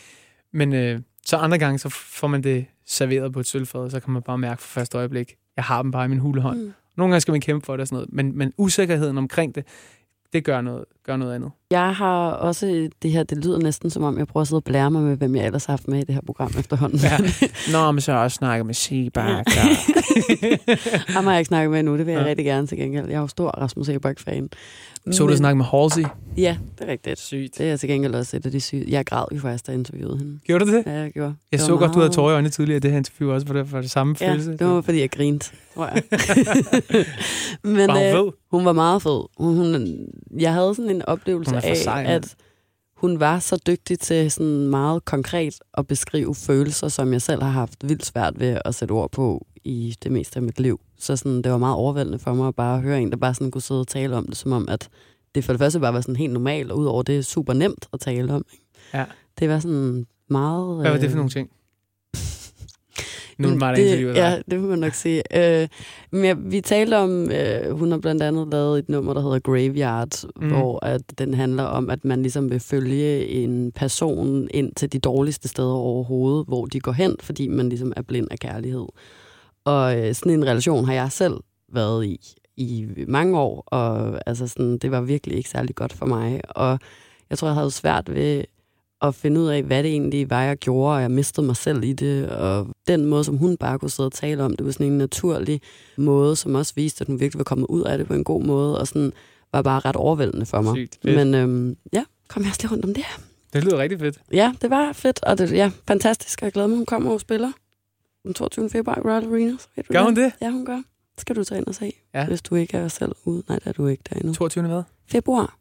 Men øh, så andre gange, så får man det serveret på et sølvfad, og så kan man bare mærke for første øjeblik, jeg har dem bare i min hulehånd. Mm. Nogle gange skal man kæmpe for det og sådan noget, men, men usikkerheden omkring det, det gør noget, gør noget andet. Jeg har også det her, det lyder næsten som om, jeg prøver at sidde og blære mig med, hvem jeg ellers har haft med i det her program efterhånden. Ja. Nå, men så også snakket med Sebak. Ham har jeg ikke snakket med nu, det vil jeg ja. rigtig gerne til gengæld. Jeg er jo stor Rasmus Sebak-fan. Så du snakke med Halsey? Ja, det er rigtigt. Sygt. Det er til gengæld også et af de syge. Jeg græd jo faktisk, da jeg interviewede hende. Gjorde du det? Ja, jeg gjorde. Jeg det så godt, du havde tårer i øjnene tidligere det her interview, også for det, for det samme ja, følelse. det var, fordi jeg grinte, tror jeg. Men, var hun øh, fed? Hun var meget fed. Hun, hun, jeg havde sådan en oplevelse af, sej, at hun var så dygtig til sådan meget konkret at beskrive følelser, som jeg selv har haft vildt svært ved at sætte ord på i det meste af mit liv. Så sådan, det var meget overvældende for mig at bare høre en, der bare sådan kunne sidde og tale om det, som om, at det for det første bare var sådan helt normalt, og udover det er super nemt at tale om. Ikke? Ja. Det var sådan meget... Hvad var det for øh, nogle ting? Nu er det det, Ja, det må man nok sige. Øh, men ja, vi talte om, øh, hun har blandt andet lavet et nummer, der hedder Graveyard, mm. hvor at den handler om, at man ligesom vil følge en person ind til de dårligste steder overhovedet, hvor de går hen, fordi man ligesom er blind af kærlighed. Og øh, sådan en relation har jeg selv været i i mange år, og altså sådan, det var virkelig ikke særlig godt for mig. Og jeg tror, jeg havde svært ved at finde ud af, hvad det egentlig var, jeg gjorde, og jeg mistede mig selv i det. Og den måde, som hun bare kunne sidde og tale om, det var sådan en naturlig måde, som også viste, at hun virkelig var kommet ud af det på en god måde, og sådan var bare ret overvældende for mig. Sygt fedt. Men øhm, ja, kom jeg også lige rundt om det her. Det lyder rigtig fedt. Ja, det var fedt, og det ja, fantastisk. Jeg glæder mig, hun kommer og spiller den 22. februar i Royal Arena. Så ved du Gør hun det? Ja, hun gør. Skal du tage ind og se, Ja. hvis du ikke er selv ude. Nej, der er du ikke der endnu. 22. hvad? Februar.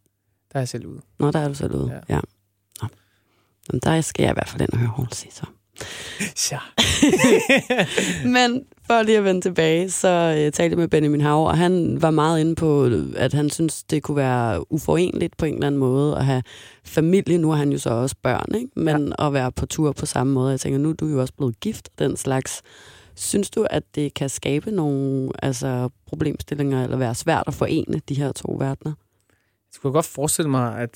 Der er jeg selv ude. Nå, der er du selv ude. Ja. Ja. Jamen, der skal jeg i hvert fald ind og høre Halsey, så. Ja. Men for lige at vende tilbage, så øh, talte jeg med Benjamin Hav, og han var meget inde på, at han synes, det kunne være uforenligt på en eller anden måde at have familie. Nu har han jo så også børn, ikke? men ja. at være på tur på samme måde. Jeg tænker, nu er du jo også blevet gift og den slags. Synes du, at det kan skabe nogle altså, problemstillinger, eller være svært at forene de her to verdener? Jeg kunne godt forestille mig, at,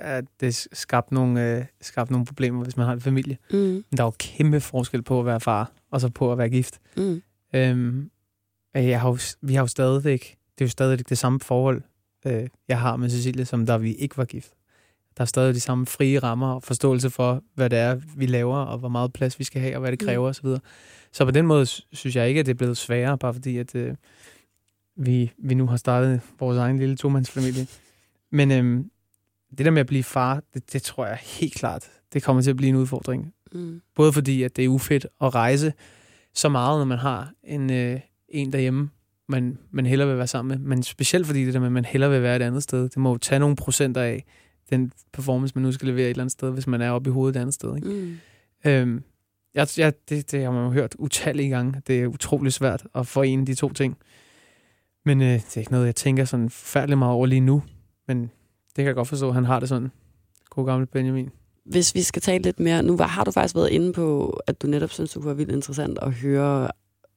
at det skabte nogle, øh, skabte nogle problemer, hvis man har en familie. Mm. Men der er jo kæmpe forskel på at være far, og så på at være gift. Mm. Øhm, øh, jeg har jo, vi har jo stadigvæk, det er jo stadigvæk det samme forhold, øh, jeg har med Cecilie, som da vi ikke var gift. Der er stadig de samme frie rammer og forståelse for, hvad det er, vi laver, og hvor meget plads vi skal have, og hvad det Mm. kræver osv. Så på den måde sy- synes jeg ikke, at det er blevet sværere, bare fordi, at øh, vi, vi nu har startet vores egen lille tomandsfamilie. Men øhm, det der med at blive far, det, det tror jeg helt klart, det kommer til at blive en udfordring. Mm. Både fordi, at det er ufedt at rejse så meget, når man har en, øh, en derhjemme, man, man hellere vil være sammen med. Men specielt fordi det der med, at man hellere vil være et andet sted. Det må jo tage nogle procenter af den performance, man nu skal levere et eller andet sted, hvis man er oppe i hovedet et andet sted. Ikke? Mm. Øhm, jeg, jeg, det, det har man jo hørt utallige gange. Det er utrolig svært at forene de to ting. Men øh, det er ikke noget, jeg tænker sådan forfærdeligt meget over lige nu. Men det kan jeg godt forstå, at han har det sådan. God gamle Benjamin. Hvis vi skal tale lidt mere, nu var, har du faktisk været inde på, at du netop synes, det være vildt interessant at høre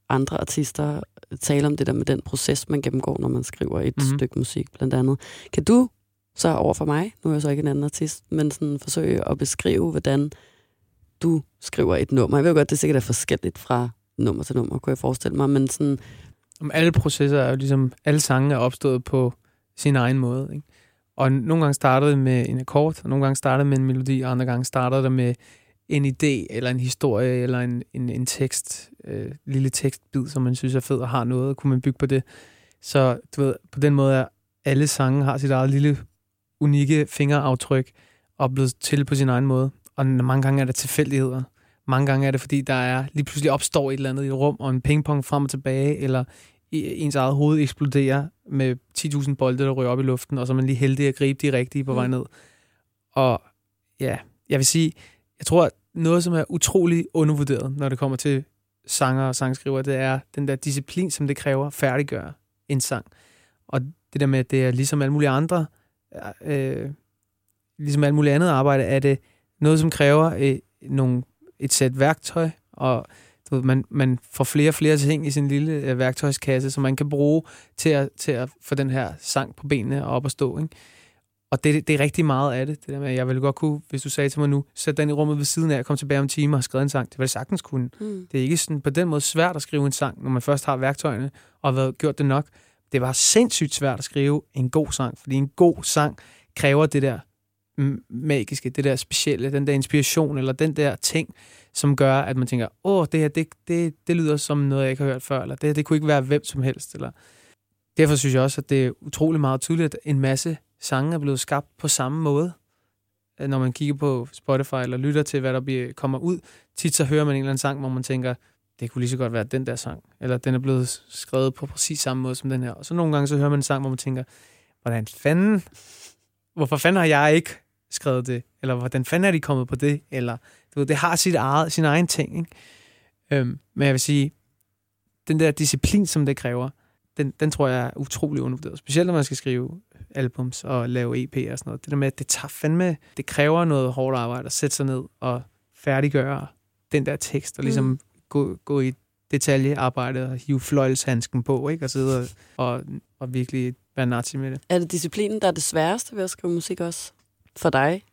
andre artister tale om det der med den proces, man gennemgår, når man skriver et Mhm. mm-hmm. stykke musik, blandt andet. Kan du så over for mig, nu er jeg så ikke en anden artist, men sådan forsøge at beskrive, hvordan du skriver et nummer. Jeg ved godt, det sikkert er forskelligt fra nummer til nummer, kunne jeg forestille mig, men sådan, Om alle processer er jo ligesom, alle sange er opstået på sin egen måde. Ikke? Og nogle gange startede det med en akkord, og nogle gange startede det med en melodi, og andre gange startede det med en idé, eller en historie, eller en, en, en tekst, øh, lille tekstbid, som man synes er fed og har noget, og kunne man bygge på det. Så du ved, på den måde er alle sange har sit eget lille unikke fingeraftryk, og blevet til på sin egen måde. Og mange gange er der tilfældigheder. Mange gange er det, fordi der er lige pludselig opstår et eller andet i et rum, og en pingpong frem og tilbage, eller ens eget hoved eksploderer med 10.000 bolde, der ryger op i luften, og så er man lige heldig at gribe de rigtige på vej ned. Og ja, jeg vil sige, jeg tror, at noget, som er utrolig undervurderet, når det kommer til sanger og sangskriver, det er den der disciplin, som det kræver at færdiggøre en sang. Og det der med, at det er ligesom alle mulige andre, øh, ligesom alt muligt andet arbejde, er det noget, som kræver øh, nogle, et sæt værktøj, og du ved, man, man får flere og flere ting i sin lille øh, værktøjskasse, som man kan bruge til at, til at få den her sang på benene og op at stå. Ikke? Og det, det er rigtig meget af det. det der med, jeg ville godt kunne, hvis du sagde til mig nu, sæt den i rummet ved siden af, og kom tilbage om en time og skrive en sang. Det var det sagtens kunne. Mm. Det er ikke sådan, på den måde svært at skrive en sang, når man først har værktøjerne og har gjort det nok. Det var sindssygt svært at skrive en god sang, fordi en god sang kræver det der magiske, det der specielle, den der inspiration, eller den der ting, som gør, at man tænker, åh, det her, det, det, det lyder som noget, jeg ikke har hørt før, eller det, det kunne ikke være hvem som helst. Eller. Derfor synes jeg også, at det er utrolig meget tydeligt, at en masse sange er blevet skabt på samme måde. Øh, når man kigger på Spotify eller lytter til, hvad der bliver, kommer ud, tit så hører man en eller anden sang, hvor man tænker, det kunne lige så godt være den der sang, eller den er blevet skrevet på præcis samme måde som den her. Og så nogle gange så hører man en sang, hvor man tænker, hvordan fanden, hvorfor fanden har jeg ikke skrevet det? Eller hvordan fanden er de kommet på det? Eller, du ved, det har sit eget, sin egen ting, ikke? Øhm, men jeg vil sige, den der disciplin, som det kræver, den, den tror jeg er utrolig undervurderet. Specielt når man skal skrive albums og lave EP og sådan noget. Det der med, at det tager fandme, det kræver noget hårdt arbejde at sætte sig ned og færdiggøre den der tekst, og ligesom mm. gå, gå i detaljearbejde og hive fløjlshandsken på, ikke? Og sidde og, og, og virkelig være nazi med det. Er det disciplinen, der er det sværeste ved at skrive musik også? For dig?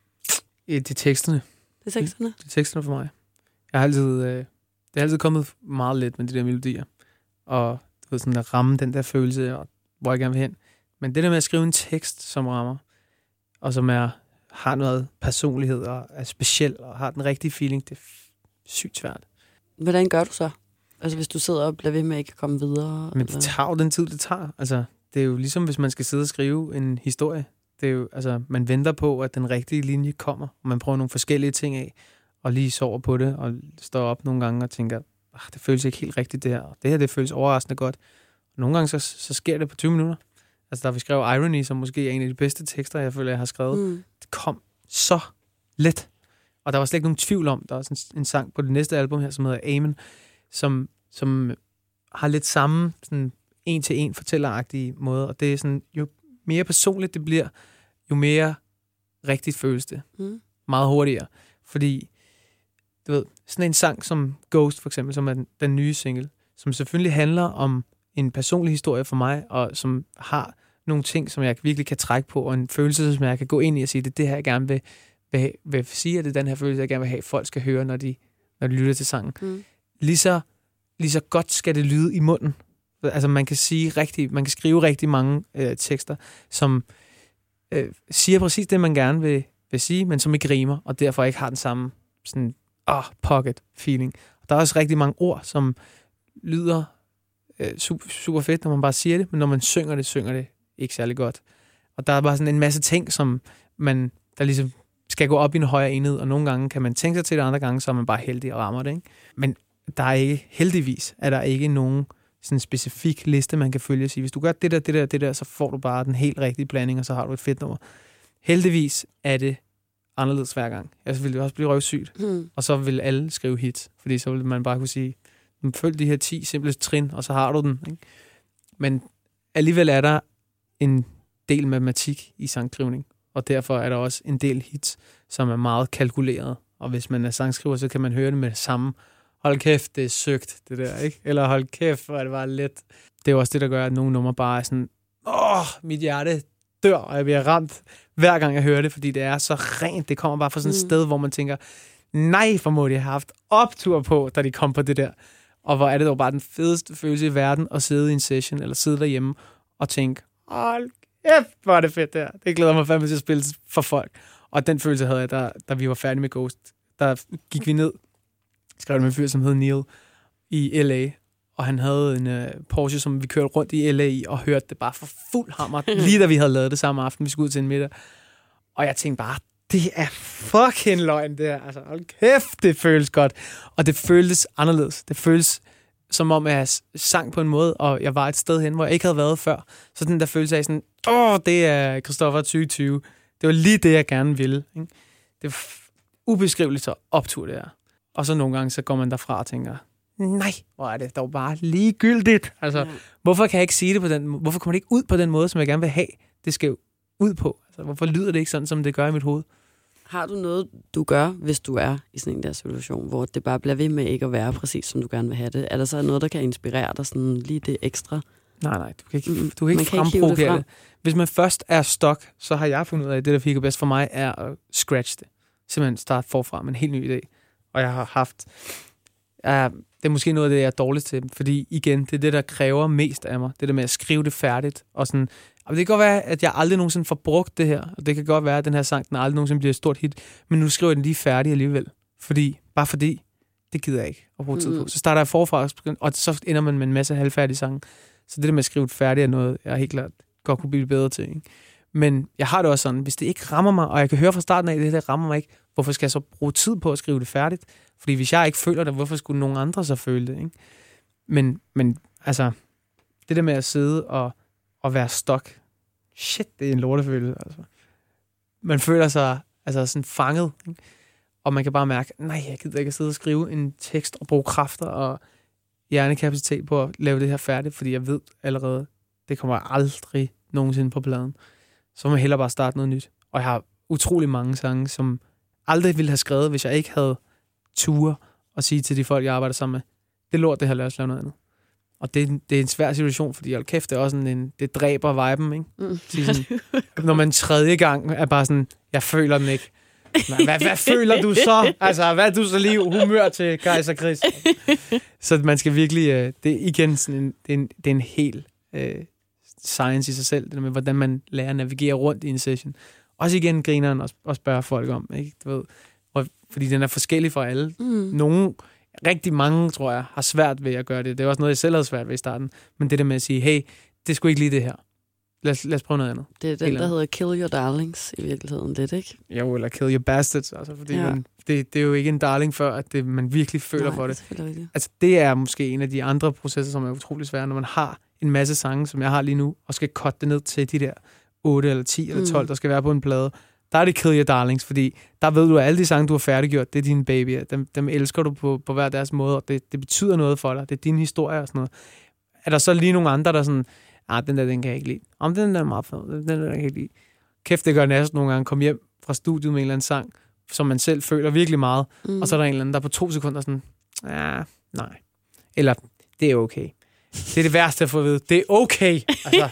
Det er teksterne. Det er teksterne? Det er teksterne for mig. Jeg har altid, øh, det er altid kommet meget let med de der melodier. Og du ved, sådan at ramme den der følelse, og hvor jeg gerne vil hen. Men det der med at skrive en tekst, som rammer, og som er, har noget personlighed, og er speciel, og har den rigtige feeling, det er sygt svært. Hvordan gør du så? Altså hvis du sidder og bliver ved med at ikke komme videre? Men det tager jo den tid, det tager. Altså, det er jo ligesom, hvis man skal sidde og skrive en historie. Det er jo, altså, man venter på, at den rigtige linje kommer, og man prøver nogle forskellige ting af, og lige sover på det, og står op nogle gange og tænker, ah, det føles ikke helt rigtigt det her, og det her det føles overraskende godt. Og nogle gange så, så sker det på 20 minutter. Altså, da vi skrev Irony, som måske er en af de bedste tekster, jeg føler, jeg har skrevet, mm. det kom så let. Og der var slet ikke nogen tvivl om, der var sådan en sang på det næste album her, som hedder Amen, som, som har lidt samme sådan en-til-en fortælleragtige måde, og det er sådan, jo mere personligt det bliver, jo mere rigtigt føles det. Mm. Meget hurtigere. Fordi, du ved, sådan en sang som Ghost for eksempel, som er den, den nye single, som selvfølgelig handler om en personlig historie for mig, og som har nogle ting, som jeg virkelig kan trække på, og en følelse, som jeg kan gå ind i og sige, det er det her, jeg gerne vil, vil, vil sige, at det er den her følelse, jeg gerne vil have, at folk skal høre, når de, når de lytter til sangen. Mm. Lige, så, lige så godt skal det lyde i munden. Altså man kan sige rigtig, man kan skrive rigtig mange øh, tekster, som øh, siger præcis det, man gerne vil, vil sige, men som ikke rimer, og derfor ikke har den samme sådan, oh, pocket feeling. Og der er også rigtig mange ord, som lyder øh, super, super fedt, når man bare siger det, men når man synger det, synger det ikke særlig godt. Og der er bare sådan en masse ting, som man, der ligesom skal gå op i en højere enhed, og nogle gange kan man tænke sig til det, andre gange så er man bare heldig og rammer det. Ikke? Men der er ikke, heldigvis, er der ikke nogen sådan en specifik liste, man kan følge og sige, hvis du gør det der, det der, det der, så får du bare den helt rigtige blanding, og så har du et fedt nummer. Heldigvis er det anderledes hver gang. Altså vil det også blive røvsygt, mm. og så vil alle skrive hits, fordi så vil man bare kunne sige, følg de her 10 simple trin, og så har du den. Ikke? Men alligevel er der en del matematik i sangskrivning, og derfor er der også en del hits, som er meget kalkuleret. Og hvis man er sangskriver, så kan man høre det med det samme. Hold kæft, det er søgt, det der, ikke? Eller hold kæft, hvor er det bare let. Det er også det, der gør, at nogle numre bare er sådan, åh, mit hjerte dør, og jeg bliver ramt hver gang jeg hører det, fordi det er så rent. Det kommer bare fra sådan et mm. sted, hvor man tænker, nej, for må de have haft optur på, da de kom på det der. Og hvor er det dog bare den fedeste følelse i verden at sidde i en session, eller sidde derhjemme og tænke, hold kæft, hvor er det fedt der. Det glæder mig fandme til at spille for folk. Og den følelse havde jeg, da, da vi var færdige med Ghost. Der gik vi ned, skrev det med en fyr, som hed Neil, i L.A., og han havde en uh, Porsche, som vi kørte rundt i LA i, og hørte det bare for fuld hammer, lige da vi havde lavet det samme aften, vi skulle ud til en middag. Og jeg tænkte bare, det er fucking løgn, det her. Altså, hold kæft, det føles godt. Og det føltes anderledes. Det føles som om jeg sang på en måde, og jeg var et sted hen, hvor jeg ikke havde været før. Så den der følelse af sådan, åh, det er Christoffer 2020. Det var lige det, jeg gerne ville. Ikke? Det er ubeskriveligt så optur, det er. Og så nogle gange, så går man derfra og tænker, nej, hvor er det dog bare ligegyldigt. Altså, ja. hvorfor kan jeg ikke sige det på den Hvorfor kommer det ikke ud på den måde, som jeg gerne vil have, det skal ud på? Altså, hvorfor lyder det ikke sådan, som det gør i mit hoved? Har du noget, du gør, hvis du er i sådan en der situation, hvor det bare bliver ved med ikke at være præcis, som du gerne vil have det? Er der så noget, der kan inspirere dig sådan lige det ekstra? Nej, nej, du kan ikke, mm, du kan ikke fremprovokere det, frem. det. Hvis man først er stok, så har jeg fundet ud af, at det, der fik bedst for mig, er at scratch det. Simpelthen starte forfra med en helt ny idé. Og jeg har haft... Jeg, det er måske noget af det, jeg er dårligt til. Fordi igen, det er det, der kræver mest af mig. Det der med at skrive det færdigt. Og sådan, og det kan godt være, at jeg aldrig nogensinde får brugt det her. Og det kan godt være, at den her sang den aldrig nogensinde bliver et stort hit. Men nu skriver jeg den lige færdig alligevel. Fordi, bare fordi, det gider jeg ikke at bruge tid på. Mm. Så starter jeg forfra, og så ender man med en masse halvfærdige sange. Så det der med at skrive det færdigt er noget, jeg helt klart godt kunne blive bedre til. Ikke? Men jeg har det også sådan, hvis det ikke rammer mig, og jeg kan høre fra starten af, at det her rammer mig ikke, hvorfor skal jeg så bruge tid på at skrive det færdigt? Fordi hvis jeg ikke føler det, hvorfor skulle nogen andre så føle det? Ikke? Men, men altså, det der med at sidde og, og være stok, shit, det er en lortefølelse. Altså. Man føler sig altså sådan fanget, ikke? og man kan bare mærke, nej, jeg gider ikke at sidde og skrive en tekst og bruge kræfter og hjernekapacitet på at lave det her færdigt, fordi jeg ved allerede, det kommer aldrig nogensinde på pladen. Så må jeg hellere bare starte noget nyt. Og jeg har utrolig mange sange, som aldrig ville have skrevet, hvis jeg ikke havde ture og sige til de folk, jeg arbejder sammen med, det lort, det her, lad os lave noget andet. Og det, det er en svær situation, fordi hold kæft, det er også sådan en, det dræber viben, ikke? Mm. Sådan, når man tredje gang er bare sådan, jeg føler den ikke. Hvad, hvad, hvad føler du så? Altså, hvad er du så lige humør til, Kaiser Chris? Så man skal virkelig, øh, det er igen sådan en, det er en, det er en helt øh, science i sig selv, det med, hvordan man lærer at navigere rundt i en session. Også igen grineren og, og spørge folk om, ikke? Du ved, fordi den er forskellig for alle. Mm. Nogle, rigtig mange, tror jeg, har svært ved at gøre det. Det er også noget, jeg selv havde svært ved i starten. Men det der med at sige, hey, det skulle ikke lige det her. Lad os, lad os prøve noget andet. Det er den, Helt der hedder Kill Your Darlings i virkeligheden lidt, ikke? Jo, eller Kill Your Bastards. Altså, fordi ja. man, det, det er jo ikke en darling, før at det, man virkelig føler Nej, for det. det. Altså, det er måske en af de andre processer, som er utrolig svære, når man har en masse sange, som jeg har lige nu, og skal cutte det ned til de der 8 eller 10 eller 12, mm. der skal være på en plade. Der er det Kill Your Darlings, fordi der ved du, at alle de sange, du har færdiggjort, det er dine babyer. Dem, dem elsker du på, på hver deres måde, og det, det betyder noget for dig. Det er din historie og sådan noget. Er der så lige nogle andre, der sådan, ah, den der, den kan jeg ikke lide. Om den der er meget fed, den der, den kan jeg ikke lide. Kæft, det gør næsten nogle gange, kom hjem fra studiet med en eller anden sang, som man selv føler virkelig meget, mm. og så er der en eller anden, der på to sekunder sådan, ja, nej. Eller, det er okay. Det er det værste at få at vide. Det er okay. Altså,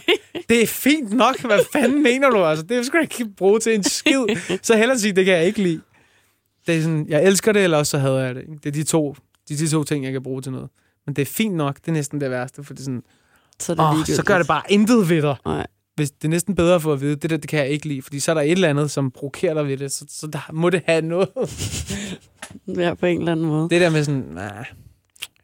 det er fint nok. Hvad fanden mener du? Altså, det skal jeg ikke bruge til en skid. Så hellere sige, det kan jeg ikke lide. Det er sådan, jeg elsker det, eller også så hader jeg det. Det er de to, de, de to ting, jeg kan bruge til noget. Men det er fint nok. Det er næsten det værste, for det er sådan, så, det åh, så gør det bare intet ved dig. Nej. Hvis det er næsten bedre for at vide, det der, det kan jeg ikke lide, fordi så er der et eller andet, som provokerer dig ved det, så, så der må det have noget. ja, på en eller anden måde. Det der med sådan, nej,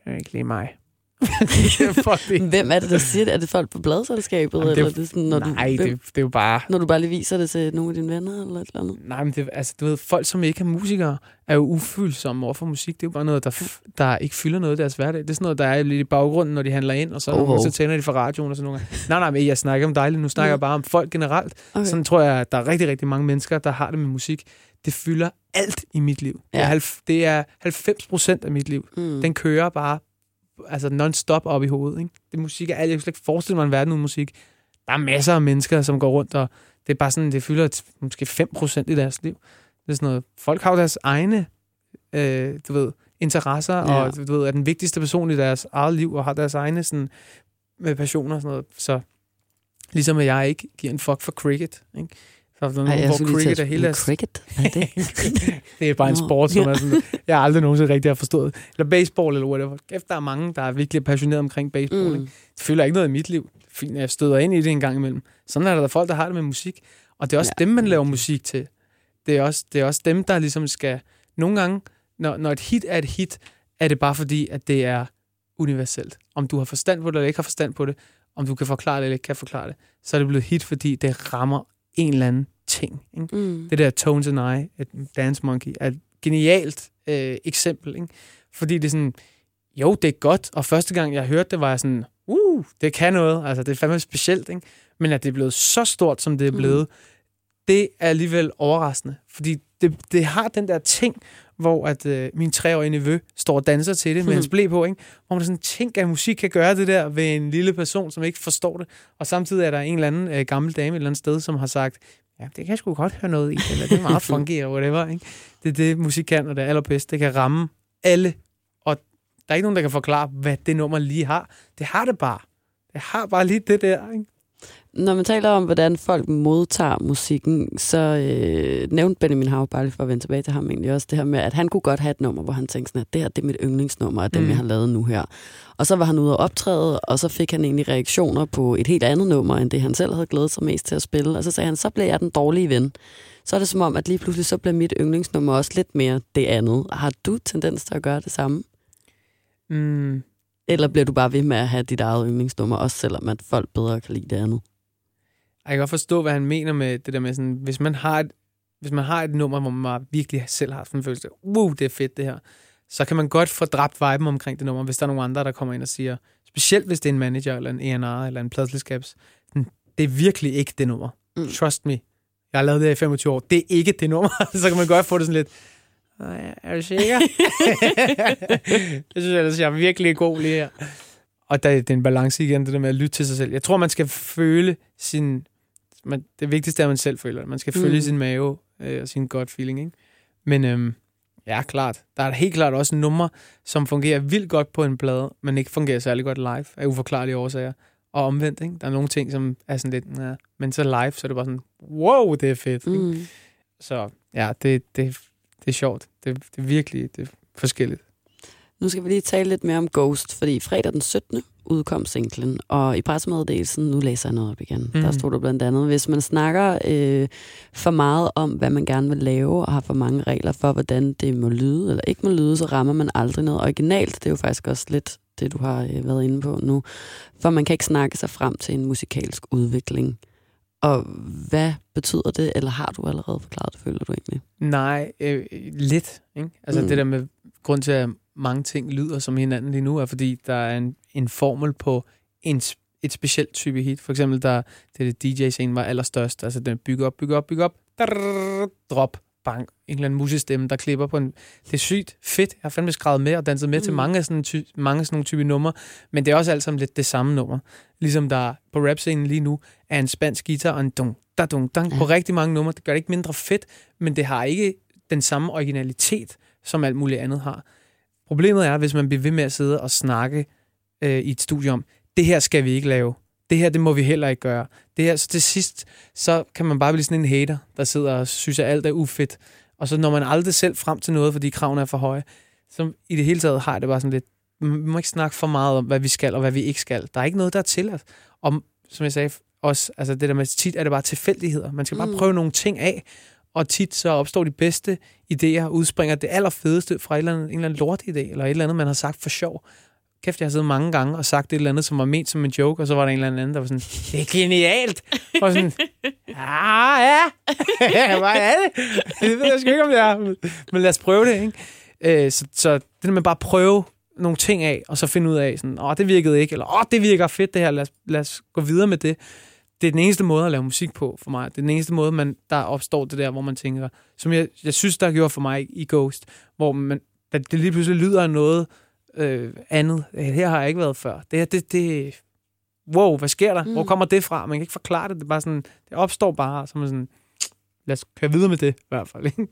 det er ikke lige mig. Hvem er det, der siger det? Er det folk på bladselskabet? Jamen, det er, eller det sådan, når nej, du, det, det er jo bare... Når du bare lige viser det til nogle af dine venner eller et eller andet? Nej, men det, altså, du ved, folk, som ikke er musikere, er jo ufølsomme over for musik. Det er jo bare noget, der, der ikke fylder noget i deres hverdag. Det er sådan noget, der er lidt i baggrunden, når de handler ind, og så, oh, oh. så tænder de for radioen og sådan noget. Nej, nej, men jeg snakker om dig Nu snakker jeg bare om folk generelt. Okay. Sådan tror jeg, at der er rigtig, rigtig mange mennesker, der har det med musik. Det fylder alt i mit liv. Ja. Det er 90 procent af mit liv. Mm. Den kører bare altså non-stop op i hovedet. Ikke? Det musik er alt. Jeg kan slet ikke forestille mig en verden uden musik. Der er masser af mennesker, som går rundt, og det er bare sådan, det fylder måske 5% i deres liv. Det er sådan noget, folk har jo deres egne, øh, du ved, interesser, ja. og du ved, er den vigtigste person i deres eget liv, og har deres egne sådan, med passioner og sådan noget. Så ligesom at jeg ikke giver en fuck for cricket, ikke? Så er der nogen, Ej, hvor cricket er hele deres... Cricket? Er det? det er bare en sport, som er sådan, jeg har aldrig nogensinde rigtig har forstået. Eller baseball, eller whatever. Kæft, der er mange, der er virkelig passionerede omkring baseball. Mm. Ikke? Det føler ikke noget i mit liv. Fint, jeg støder ind i det en gang imellem. Sådan er der, der folk, der har det med musik. Og det er også ja. dem, man laver musik til. Det er, også, det er også dem, der ligesom skal... Nogle gange, når, når et hit er et hit, er det bare fordi, at det er universelt. Om du har forstand på det, eller ikke har forstand på det, om du kan forklare det, eller ikke kan forklare det, så er det blevet hit, fordi det rammer en eller anden ting. Ikke? Mm. Det der Tones and I, et Dance Monkey, er et genialt øh, eksempel. Ikke? Fordi det er sådan, jo, det er godt, og første gang jeg hørte det, var jeg sådan, uh, det kan noget, altså det er fandme specielt, ikke? Men at det er blevet så stort, som det er blevet, mm. det er alligevel overraskende, fordi det, det har den der ting, hvor at øh, min treårige nevø står og danser til det med hans blæ på, ikke? hvor man sådan tænker, at musik kan gøre det der ved en lille person, som ikke forstår det. Og samtidig er der en eller anden øh, gammel dame et eller andet sted, som har sagt, ja, det kan jeg sgu godt høre noget i, eller det er meget funky, eller whatever. Ikke? Det er det, musik kan, og det er allerbedst. Det kan ramme alle, og der er ikke nogen, der kan forklare, hvad det nummer lige har. Det har det bare. Det har bare lige det der, ikke? Når man taler om, hvordan folk modtager musikken, så øh, nævnte Benjamin Hav, bare lige for at vende tilbage til ham egentlig også, det her med, at han kunne godt have et nummer, hvor han tænkte sådan, at det her det er mit yndlingsnummer af dem, mm. jeg har lavet nu her. Og så var han ude og optræde, og så fik han egentlig reaktioner på et helt andet nummer, end det han selv havde glædet sig mest til at spille. Og så sagde han, så blev jeg den dårlige ven. Så er det som om, at lige pludselig så bliver mit yndlingsnummer også lidt mere det andet. Har du tendens til at gøre det samme? Mm. Eller bliver du bare ved med at have dit eget yndlingsnummer, også selvom at folk bedre kan lide det andet? Jeg kan godt forstå, hvad han mener med det der med sådan, hvis man har et, hvis man har et nummer, hvor man virkelig selv har sådan en følelse, wow, det er fedt det her, så kan man godt få dræbt viben omkring det nummer, hvis der er nogle andre, der kommer ind og siger, specielt hvis det er en manager, eller en E&R, eller en pladselskabs, det er virkelig ikke det nummer. Mm. Trust me. Jeg har lavet det i 25 år. Det er ikke det nummer. så kan man godt få det sådan lidt, er du sikker? det synes jeg, jeg er virkelig god lige her. Og der, det er en balance igen, det der med at lytte til sig selv. Jeg tror, man skal føle sin... Man, det vigtigste er, at man selv føler det. Man skal mm. følge sin mave øh, og sin godt feeling, ikke? Men øhm, ja, klart. Der er helt klart også nummer, som fungerer vildt godt på en plade, men ikke fungerer særlig godt live af uforklarlige årsager. Og omvendt, ikke? Der er nogle ting, som er sådan lidt... Ja, men så live, så er det bare sådan, wow, det er fedt. Mm. Så ja, det, det, det er sjovt. Det, det er virkelig det er forskelligt. Nu skal vi lige tale lidt mere om Ghost, fordi fredag den 17. udkom singlen, og i pressemeddelelsen, nu læser jeg noget op igen, mm. der stod der blandt andet, hvis man snakker øh, for meget om, hvad man gerne vil lave, og har for mange regler for, hvordan det må lyde eller ikke må lyde, så rammer man aldrig noget originalt. Det er jo faktisk også lidt det, du har øh, været inde på nu. For man kan ikke snakke sig frem til en musikalsk udvikling. Og hvad betyder det, eller har du allerede forklaret det, føler du egentlig? Nej, øh, lidt. Ikke? Altså mm. det der med grund til, at mange ting lyder som hinanden lige nu, er fordi, der er en, en formel på en, et specielt type hit. For eksempel, der det, det DJ-scene var allerstørst. Altså, den bygger op, bygger op, bygger op, drrr, drop, bang. En eller anden musestemme, der klipper på en... Det er sygt fedt. Jeg har fandme skrevet med og danset med mm. til mange, sådan, ty, mange sådan nogle type numre. Men det er også alt sammen lidt det samme nummer. Ligesom der på rap-scenen lige nu er en spansk guitar og en dung, da dung, dang, på rigtig mange numre. Det gør det ikke mindre fedt, men det har ikke den samme originalitet, som alt muligt andet har. Problemet er, hvis man bliver ved med at sidde og snakke øh, i et studie om, det her skal vi ikke lave. Det her, det må vi heller ikke gøre. Det her, så til sidst, så kan man bare blive sådan en hater, der sidder og synes, at alt er ufedt. Og så når man aldrig selv frem til noget, fordi kravene er for høje, så i det hele taget har jeg det bare sådan lidt, vi må ikke snakke for meget om, hvad vi skal og hvad vi ikke skal. Der er ikke noget, der er tilladt. Og som jeg sagde også, altså det der med tit er det bare tilfældigheder. Man skal bare mm. prøve nogle ting af, og tit så opstår de bedste idéer, udspringer det allerfedeste fra et eller andet, en eller anden lortidé, eller et eller andet, man har sagt for sjov. Kæft, jeg har siddet mange gange og sagt et eller andet, som var ment som en joke, og så var der en eller anden, der var sådan, det er genialt! Og sådan, ah, ja, hvad er det? Det ved jeg sgu ikke, om det er, men lad os prøve det, ikke? Øh, så, så det der med bare at prøve nogle ting af, og så finde ud af, sådan, åh, det virkede ikke, eller åh, det virker fedt det her, lad os, lad os gå videre med det det er den eneste måde at lave musik på for mig. Det er den eneste måde, man, der opstår det der, hvor man tænker, som jeg, jeg synes, der gjorde for mig i Ghost, hvor man, det lige pludselig lyder af noget øh, andet. Her har jeg ikke været før. Det her, det, det, wow, hvad sker der? Mm. Hvor kommer det fra? Man kan ikke forklare det. Det, er bare sådan, det opstår bare, så man sådan, lad os køre videre med det i hvert fald. Ikke?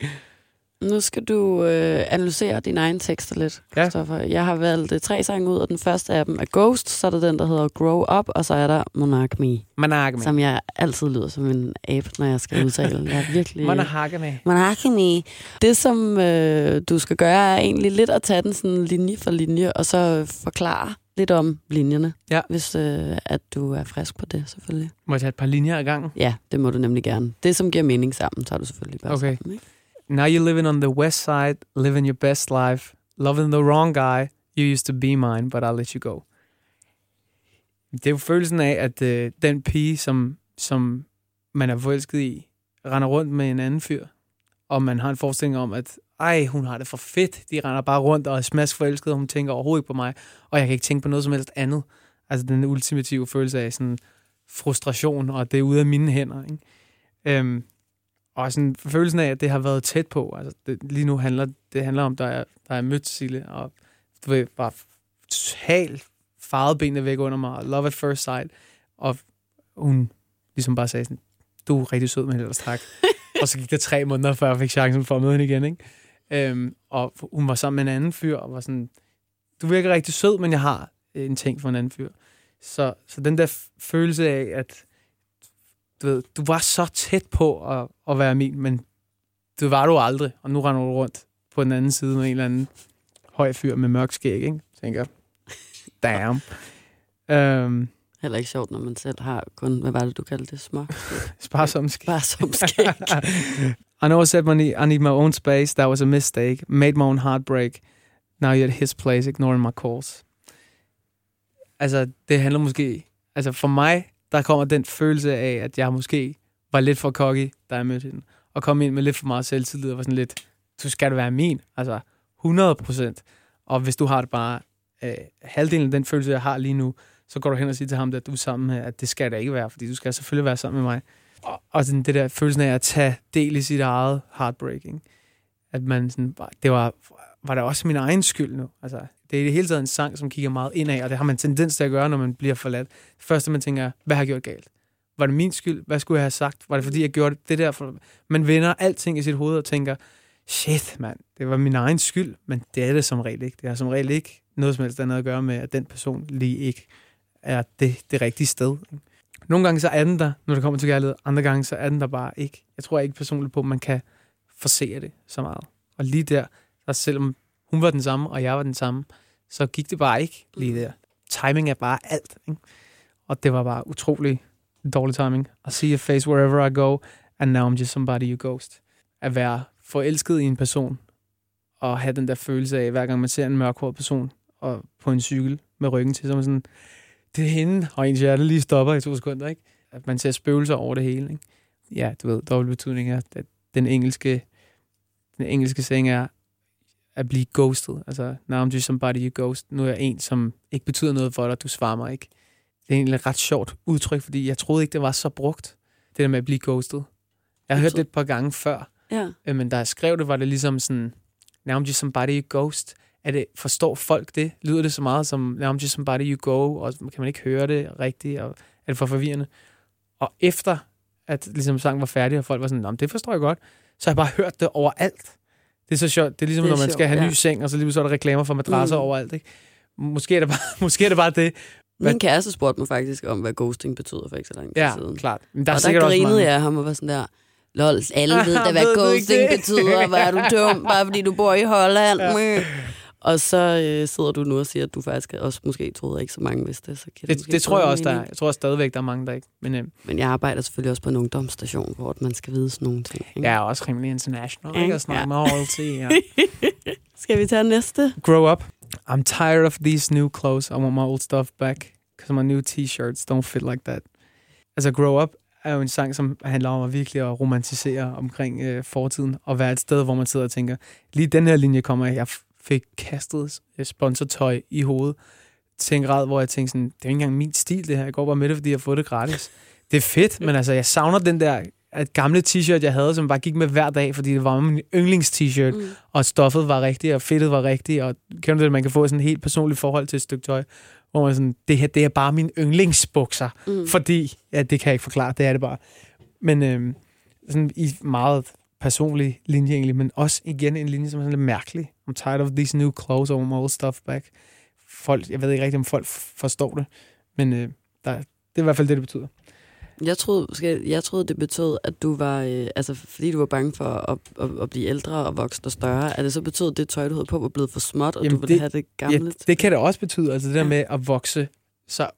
Nu skal du øh, analysere dine egne tekster lidt, Christoffer. Ja. Jeg har valgt øh, tre sange ud, og den første af dem er Ghost, så er der den, der hedder Grow Up, og så er der Monogamy. Monogamy. Som jeg altid lyder som en ape, når jeg skal udtale. Jeg er virkelig... Monogamy. Monogamy. Det, som øh, du skal gøre, er egentlig lidt at tage den sådan linje for linje, og så forklare lidt om linjerne, ja. hvis øh, at du er frisk på det, selvfølgelig. Må jeg tage et par linjer ad gangen? Ja, det må du nemlig gerne. Det, som giver mening sammen, tager du selvfølgelig bare okay. sammen, ikke? Now you're living on the west side, living your best life, loving the wrong guy. You used to be mine, but I'll let you go. Det er jo følelsen af, at øh, den pige, som, som man er forelsket i, render rundt med en anden fyr, og man har en forestilling om, at ej, hun har det for fedt. De render bare rundt og er smask forelsket, og hun tænker overhovedet ikke på mig. Og jeg kan ikke tænke på noget som helst andet. Altså den ultimative følelse af sådan frustration, og det er ude af mine hænder. Ikke? Øhm, og sådan følelsen af, at det har været tæt på. Altså det, lige nu handler det handler om, der er, der er mødt Sille, og du ved, bare totalt farvet benene væk under mig, love at first sight, og hun ligesom bare sagde sådan, du er rigtig sød, men ellers tak. og så gik det tre måneder, før jeg fik chancen for at møde hende igen, ikke? Øhm, og hun var sammen med en anden fyr, og var sådan, du virker rigtig sød, men jeg har en ting for en anden fyr. Så, så den der følelse af, at du, ved, du var så tæt på at, at være min, men det var du aldrig, og nu render du rundt på den anden side med en eller anden høj fyr med mørk skæg, ikke? Tænker, damn. Um, Heller ikke sjovt, når man selv har kun, hvad var det, du kaldte det, små? Sparsom skæg. Sparsom skæg. I know I said need, I need my own space. That was a mistake. Made my own heartbreak. Now you're at his place, ignoring my calls. Altså, det handler måske... Altså, for mig, der kommer den følelse af, at jeg måske var lidt for cocky, da jeg mødte hende. Og kom ind med lidt for meget selvtillid og var sådan lidt, du skal være min. Altså, 100 procent. Og hvis du har det bare øh, halvdelen af den følelse, jeg har lige nu, så går du hen og siger til ham, at du er sammen med, at det skal der ikke være, fordi du skal selvfølgelig være sammen med mig. Og, og sådan det der følelsen af at tage del i sit eget heartbreaking. At man sådan, det var, var det også min egen skyld nu. Altså, det er i det hele taget en sang, som kigger meget indad, og det har man tendens til at gøre, når man bliver forladt. Det første, man tænker, hvad har jeg gjort galt? Var det min skyld? Hvad skulle jeg have sagt? Var det fordi, jeg gjorde det der? For... Man vender alting i sit hoved og tænker, shit, mand, det var min egen skyld, men det er det som regel ikke. Det har som regel ikke noget som helst andet at gøre med, at den person lige ikke er det, det rigtige sted. Nogle gange så er den der, når det kommer til kærlighed. Andre gange så er den der bare ikke. Jeg tror ikke personligt på, at man kan forsere det så meget. Og lige der, der selvom hun var den samme, og jeg var den samme, så gik det bare ikke lige der. Timing er bare alt. Ikke? Og det var bare utrolig dårlig timing. I see your face wherever I go, and now I'm just somebody you ghost. At være forelsket i en person, og have den der følelse af, hver gang man ser en mørkhåret person og på en cykel med ryggen til, så man sådan, det er hende, og ens hjerte lige stopper i to sekunder, ikke? At man ser spøgelser over det hele, ikke? Ja, du ved, dobbelt betydning er, at den engelske, den engelske saying er, at blive ghosted. Altså, now I'm just somebody you ghost. Nu er jeg en, som ikke betyder noget for dig, du svarer mig ikke. Det er egentlig et ret sjovt udtryk, fordi jeg troede ikke, det var så brugt, det der med at blive ghosted. Jeg har hørt det et par gange før, ja. Øh, men da jeg skrev det, var det ligesom sådan, now I'm just somebody you ghost. Er det, forstår folk det? Lyder det så meget som, now I'm just somebody you go, og kan man ikke høre det rigtigt, og er det for forvirrende? Og efter, at ligesom sangen var færdig, og folk var sådan, det forstår jeg godt, så har jeg bare hørt det overalt. Det er så sjovt. Det er ligesom, det er når man skal have ja. ny seng, og så lige så er der reklamer for madrasser mm. overalt. Ikke? Måske, er det bare, måske er det bare det. Min kæreste spurgte mig faktisk om, hvad ghosting betyder for ikke så lang tid ja, siden. klart. Men der og der grinede jeg ham og var sådan der, lol, alle ved da, hvad ghosting betyder, hvad er du dum, bare fordi du bor i Holland. Ja. Og så øh, sidder du nu og siger, at du faktisk også måske troede, ikke så mange vidste det. Så kan det, det, det tror jeg også, der er. Jeg tror stadigvæk, der er mange, der ikke. Men, øh. Men jeg arbejder selvfølgelig også på en ungdomsstation, hvor man skal vide sådan nogle ting. Ikke? Jeg er også rimelig international, ikke? Og snakke ja. med royalty. Ja. skal vi tage næste? Grow up. I'm tired of these new clothes. I want my old stuff back. Because my new t-shirts don't fit like that. Altså, Grow Up er jo en sang, som handler om at virkelig at romantisere omkring øh, fortiden, og være et sted, hvor man sidder og tænker, lige den her linje kommer jeg fik kastet sponsortøj i hovedet til en grad, hvor jeg tænkte sådan, det er ikke engang min stil det her, jeg går bare med det, fordi jeg har fået det gratis. Det er fedt, men altså, jeg savner den der at gamle t-shirt, jeg havde, som bare gik med hver dag, fordi det var min yndlings-t-shirt, mm. og stoffet var rigtigt, og fedtet var rigtigt, og kan du det, man kan få sådan et helt personligt forhold til et stykke tøj, hvor man sådan, det her, det er bare min yndlingsbukser, mm. fordi, ja, det kan jeg ikke forklare, det er det bare. Men øhm, sådan i meget personlig linje egentlig, men også igen en linje, som er sådan lidt mærkelig. I'm tired of these new clothes, I want my old stuff back. Folk, jeg ved ikke rigtig, om folk forstår det, men øh, der, det er i hvert fald det, det betyder. Jeg troede, jeg troede, det betød, at du var, øh, altså fordi du var bange for at, at, at blive ældre og vokse og større, at det så betød, at det tøj, du havde på, var blevet for småt, og Jamen du ville det, have det gamle? Ja, det kan det også betyde, altså det der med at vokse sig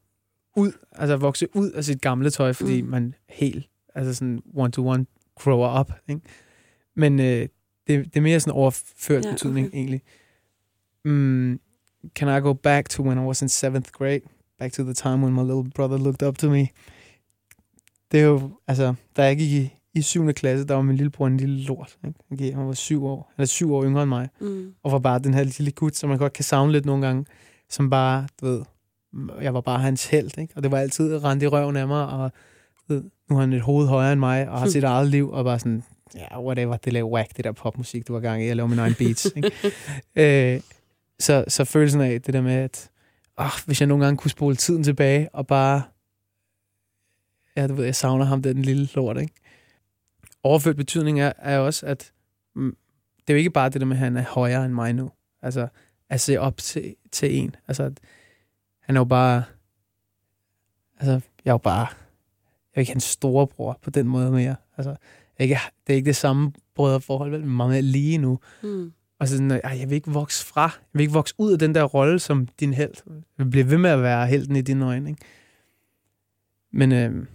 ud, altså at vokse ud af sit gamle tøj, fordi mm. man helt, altså sådan one-to-one grower up, ikke? Men øh, det, det er mere sådan overført ja, betydning, okay. egentlig. Mm, can I go back to when I was in seventh grade? Back to the time when my little brother looked up to me. Det er jo, altså, da jeg gik i, i 7. klasse, der var min lillebror en lille lort. Ikke? Okay, han var syv år, eller syv år yngre end mig. Mm. Og var bare den her lille gut, som man godt kan savne lidt nogle gange, som bare, du ved, jeg var bare hans held, ikke? Og det var altid rent i røven af mig, og ved, nu har han et hoved højere end mig, og har sit eget liv, og bare sådan, ja, whatever, det laver whack, det der popmusik, du var gang i, jeg laver min egen beats, ikke? øh, så, så følelsen af det der med, at oh, hvis jeg nogle gange kunne spole tiden tilbage, og bare, ja, du ved, jeg savner ham, den lille lort, ikke? Overført betydning er, er også, at mm, det er jo ikke bare det der med, at han er højere end mig nu. Altså, at se op til, til en. Altså, han er jo bare... Altså, jeg er jo bare... Jeg er ikke hans storebror på den måde mere. Altså, ikke, det er ikke det samme brødreforhold, vel, meget mere lige nu. Mm. Og så sådan, jeg vil ikke vokse fra. Jeg vil ikke vokse ud af den der rolle som din held. Jeg vil blive ved med at være helten i dine øjne, ikke? Men øh,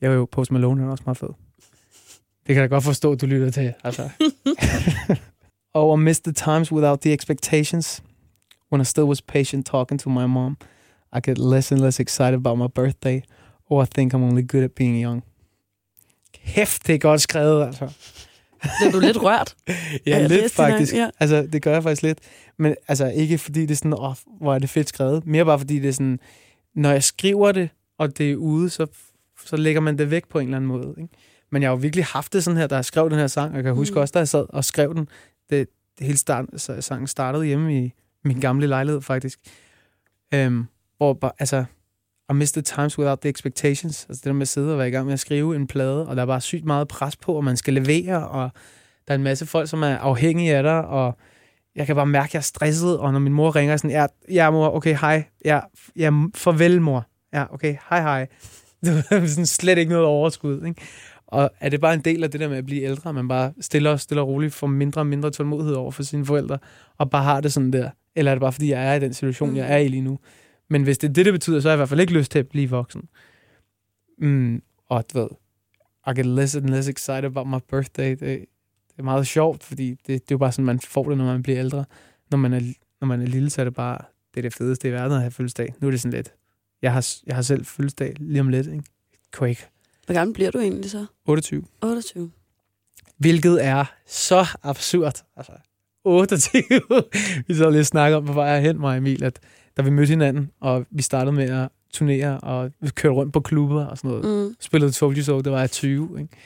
jeg er jo Post Malone, han er også meget fed. Det kan jeg godt forstå, du lytter til. Altså. oh, I missed the times without the expectations. When I still was patient talking to my mom, I get less and less excited about my birthday. Or I think I'm only good at being young. Kæft, det er godt skrevet, altså. Blev du lidt rørt? Ja, Ja, lidt faktisk. her, ja. Altså, det gør jeg faktisk lidt. Men altså, ikke fordi det er sådan, åh, hvor er det fedt skrevet. Mere bare fordi det er sådan, når jeg skriver det, og det er ude, så, så lægger man det væk på en eller anden måde. Ikke? Men jeg har jo virkelig haft det sådan her, da jeg skrev den her sang, og jeg kan huske Mm. også, da jeg sad og skrev den, det, det hele start, så sangen startede hjemme i min gamle lejlighed, faktisk. Øhm, hvor bare, altså, i miss the times without the expectations. Altså det der med at sidde og være i gang med at skrive en plade, og der er bare sygt meget pres på, og man skal levere, og der er en masse folk, som er afhængige af dig, og jeg kan bare mærke, at jeg er stresset, og når min mor ringer sådan, ja, ja mor, okay, hej, ja, ja, farvel mor, ja, okay, hej, hej. Det er sådan slet ikke noget overskud, ikke? Og er det bare en del af det der med at blive ældre, at man bare stille og stille og roligt får mindre og mindre tålmodighed over for sine forældre, og bare har det sådan der? Eller er det bare, fordi jeg er i den situation, jeg er i lige nu? Men hvis det er det, det betyder, så har jeg i hvert fald ikke lyst til at blive voksen. Mm, og du ved, I get less and less excited about my birthday. Det, det er meget sjovt, fordi det, det er jo bare sådan, man får det, når man bliver ældre. Når man er, når man er lille, så er det bare det, er det fedeste i verden at have fødselsdag. Nu er det sådan lidt, jeg har, jeg har selv fødselsdag lige om lidt, ikke? Quake. Hvor gammel bliver du egentlig så? 28. 28. Hvilket er så absurd. Altså, 28. vi så lige snakke om på vej hen, mig Emil, at da vi mødte hinanden, og vi startede med at turnere, og vi kørte rundt på klubber og sådan noget. Mm. Spillede Told You So, det var jeg 20. Ikke?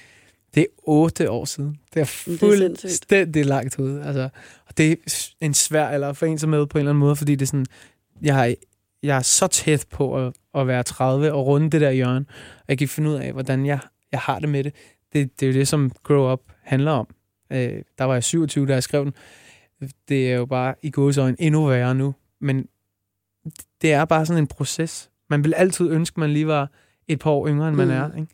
Det er 8 år siden. Det er fuldstændig langt ud. Altså, og det er en svær eller for en som med på en eller anden måde, fordi det er sådan, jeg er, jeg er så tæt på at, at være 30 og runde det der hjørne. Og jeg kan finde ud af, hvordan jeg, jeg har det med det. det. Det er jo det, som Grow Up handler om. Øh, der var jeg 27, da jeg skrev den. Det er jo bare i gåsøjne endnu værre nu. Men det er bare sådan en proces. Man vil altid ønske, at man lige var et par år yngre, end man Mm. er. Ikke?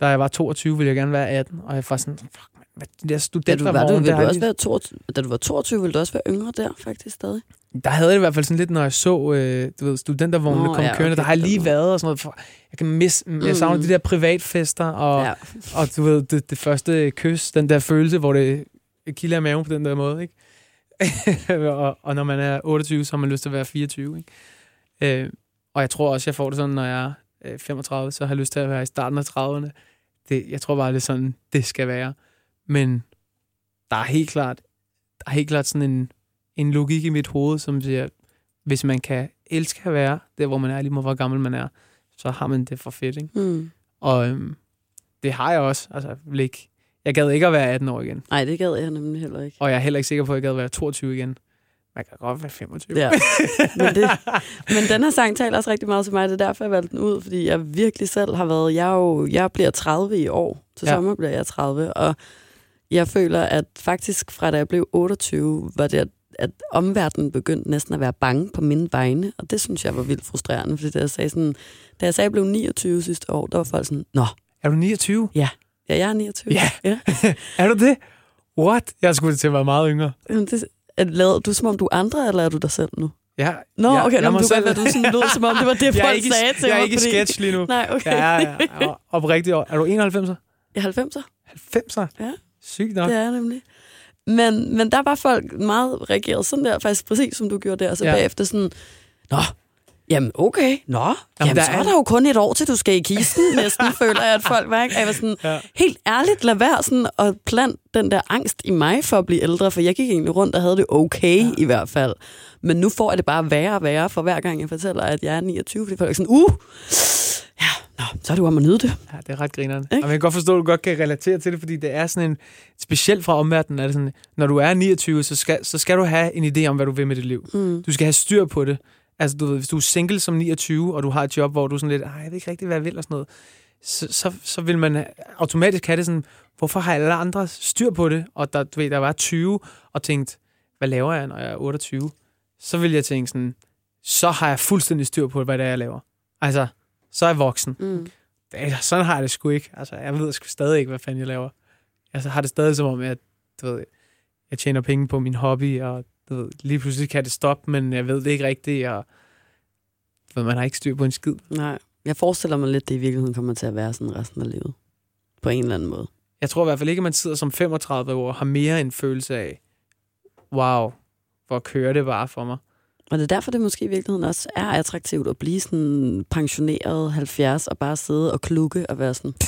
Da jeg var 22, ville jeg gerne være 18, og jeg var sådan, fuck, man, hvad, de der Da du, var, du, der, vil du også være 22, da du var 22, ville du også være yngre der, faktisk stadig. der havde det i hvert fald sådan lidt, når jeg så øh, du ved, studentervognene komme ja, kørende. okay, der har jeg lige været og sådan noget. For, jeg kan misse, jeg savner Mm. de der privatfester, og, ja. og du ved, det, det første kys, den der følelse, hvor det kilder i maven på den der måde, ikke? og, og når man er 28, så har man lyst til at være 24, ikke? Øh, og jeg tror også, jeg får det sådan, når jeg er øh, 35, så har jeg lyst til at være i starten af 30'erne. Det, jeg tror bare, det er sådan, det skal være. Men der er helt klart, der er helt klart sådan en, en logik i mit hoved, som siger, at hvis man kan elske at være der, hvor man er, lige meget hvor gammel man er, så har man det for fedt, ikke? Mm. Og øhm, det har jeg også. Altså, ikke, jeg gad ikke at være 18 år igen. Nej, det gad jeg nemlig heller ikke. Og jeg er heller ikke sikker på, at jeg gad at være 22 igen. Man kan godt være 25. Ja. Men, det, men den her sang taler også rigtig meget til mig. Det er derfor, jeg valgte den ud, fordi jeg virkelig selv har været... Jeg, jo, jeg bliver 30 i år. Til Ja. ja. sommer bliver jeg 30. Og jeg føler, at faktisk fra da jeg blev 28, var det, at, omverdenen begyndte næsten at være bange på mine vegne. Og det synes jeg var vildt frustrerende, fordi da jeg sagde, sådan, da jeg sagde, jeg blev 29 sidste år, der var folk sådan, Nå, Er du 29? ja, jeg er 29. Ja. ja. Er du det? What? Jeg skulle til at være meget yngre. Jamen, det, er, lavet du som om du er andre, eller er du dig selv nu? Ja, Nå, ja, okay, jeg nå, men du selv- være, du sådan lød, som om det var det, jeg er folk ikke, sagde til jeg er mig. ikke i sketch lige nu. Nej, okay. Ja, ja, ja. Oprigtigt. år. Er du 91'er? Jeg er 90'er. 90'er? Ja. Sygt nok. Det er jeg nemlig. Men, men der var folk meget reageret sådan der, faktisk præcis som du gjorde der, og så ja. bagefter sådan, Nå, Jamen, okay. Nå, Jamen, Jamen der så er er- der jo kun et år, til du skal i kisten, næsten, føler jeg, at folk var. Ikke? Jeg var sådan, Ja. helt ærligt, lad være sådan at plant den der angst i mig for at blive ældre, for jeg gik egentlig rundt og havde det okay ja. i hvert fald. Men nu får jeg det bare værre og værre, for hver gang jeg fortæller, at jeg er 29, fordi folk er sådan, uh, ja, nå, så er det jo om at nyde det. Ja, det er ret grineren. Ikke? Og jeg kan godt forstå, at du godt kan relatere til det, fordi det er sådan en... Specielt fra omverdenen er det sådan, når du er 29, så skal, så skal du have en idé om, hvad du vil med dit liv. Mm. Du skal have styr på det. Altså, du ved, hvis du er single som 29, og du har et job, hvor du er sådan lidt, "Ej, jeg ved ikke rigtig, hvad jeg vil, og sådan noget, så, så, så vil man automatisk have det sådan, hvorfor har alle andre styr på det? Og der, du ved, der var 20, og tænkt, hvad laver jeg, når jeg er 28? Så vil jeg tænke sådan, så har jeg fuldstændig styr på, hvad det er, jeg laver. Altså, så er jeg voksen. Mm. Sådan har jeg det sgu ikke. Altså, jeg ved sgu stadig ikke, hvad fanden jeg laver. Jeg har det stadig som om, at du ved, jeg tjener penge på min hobby, og du ved, lige pludselig kan det stoppe, men jeg ved det ikke rigtigt, og du ved, man har ikke styr på en skid. Nej, jeg forestiller mig lidt, det i virkeligheden kommer til at være sådan resten af livet. På en eller anden måde. Jeg tror i hvert fald ikke, at man sidder som 35 år og har mere en følelse af, wow, hvor kører det bare for mig. Og det er derfor, det måske i virkeligheden også er attraktivt at blive sådan pensioneret 70 og bare sidde og klukke og være sådan,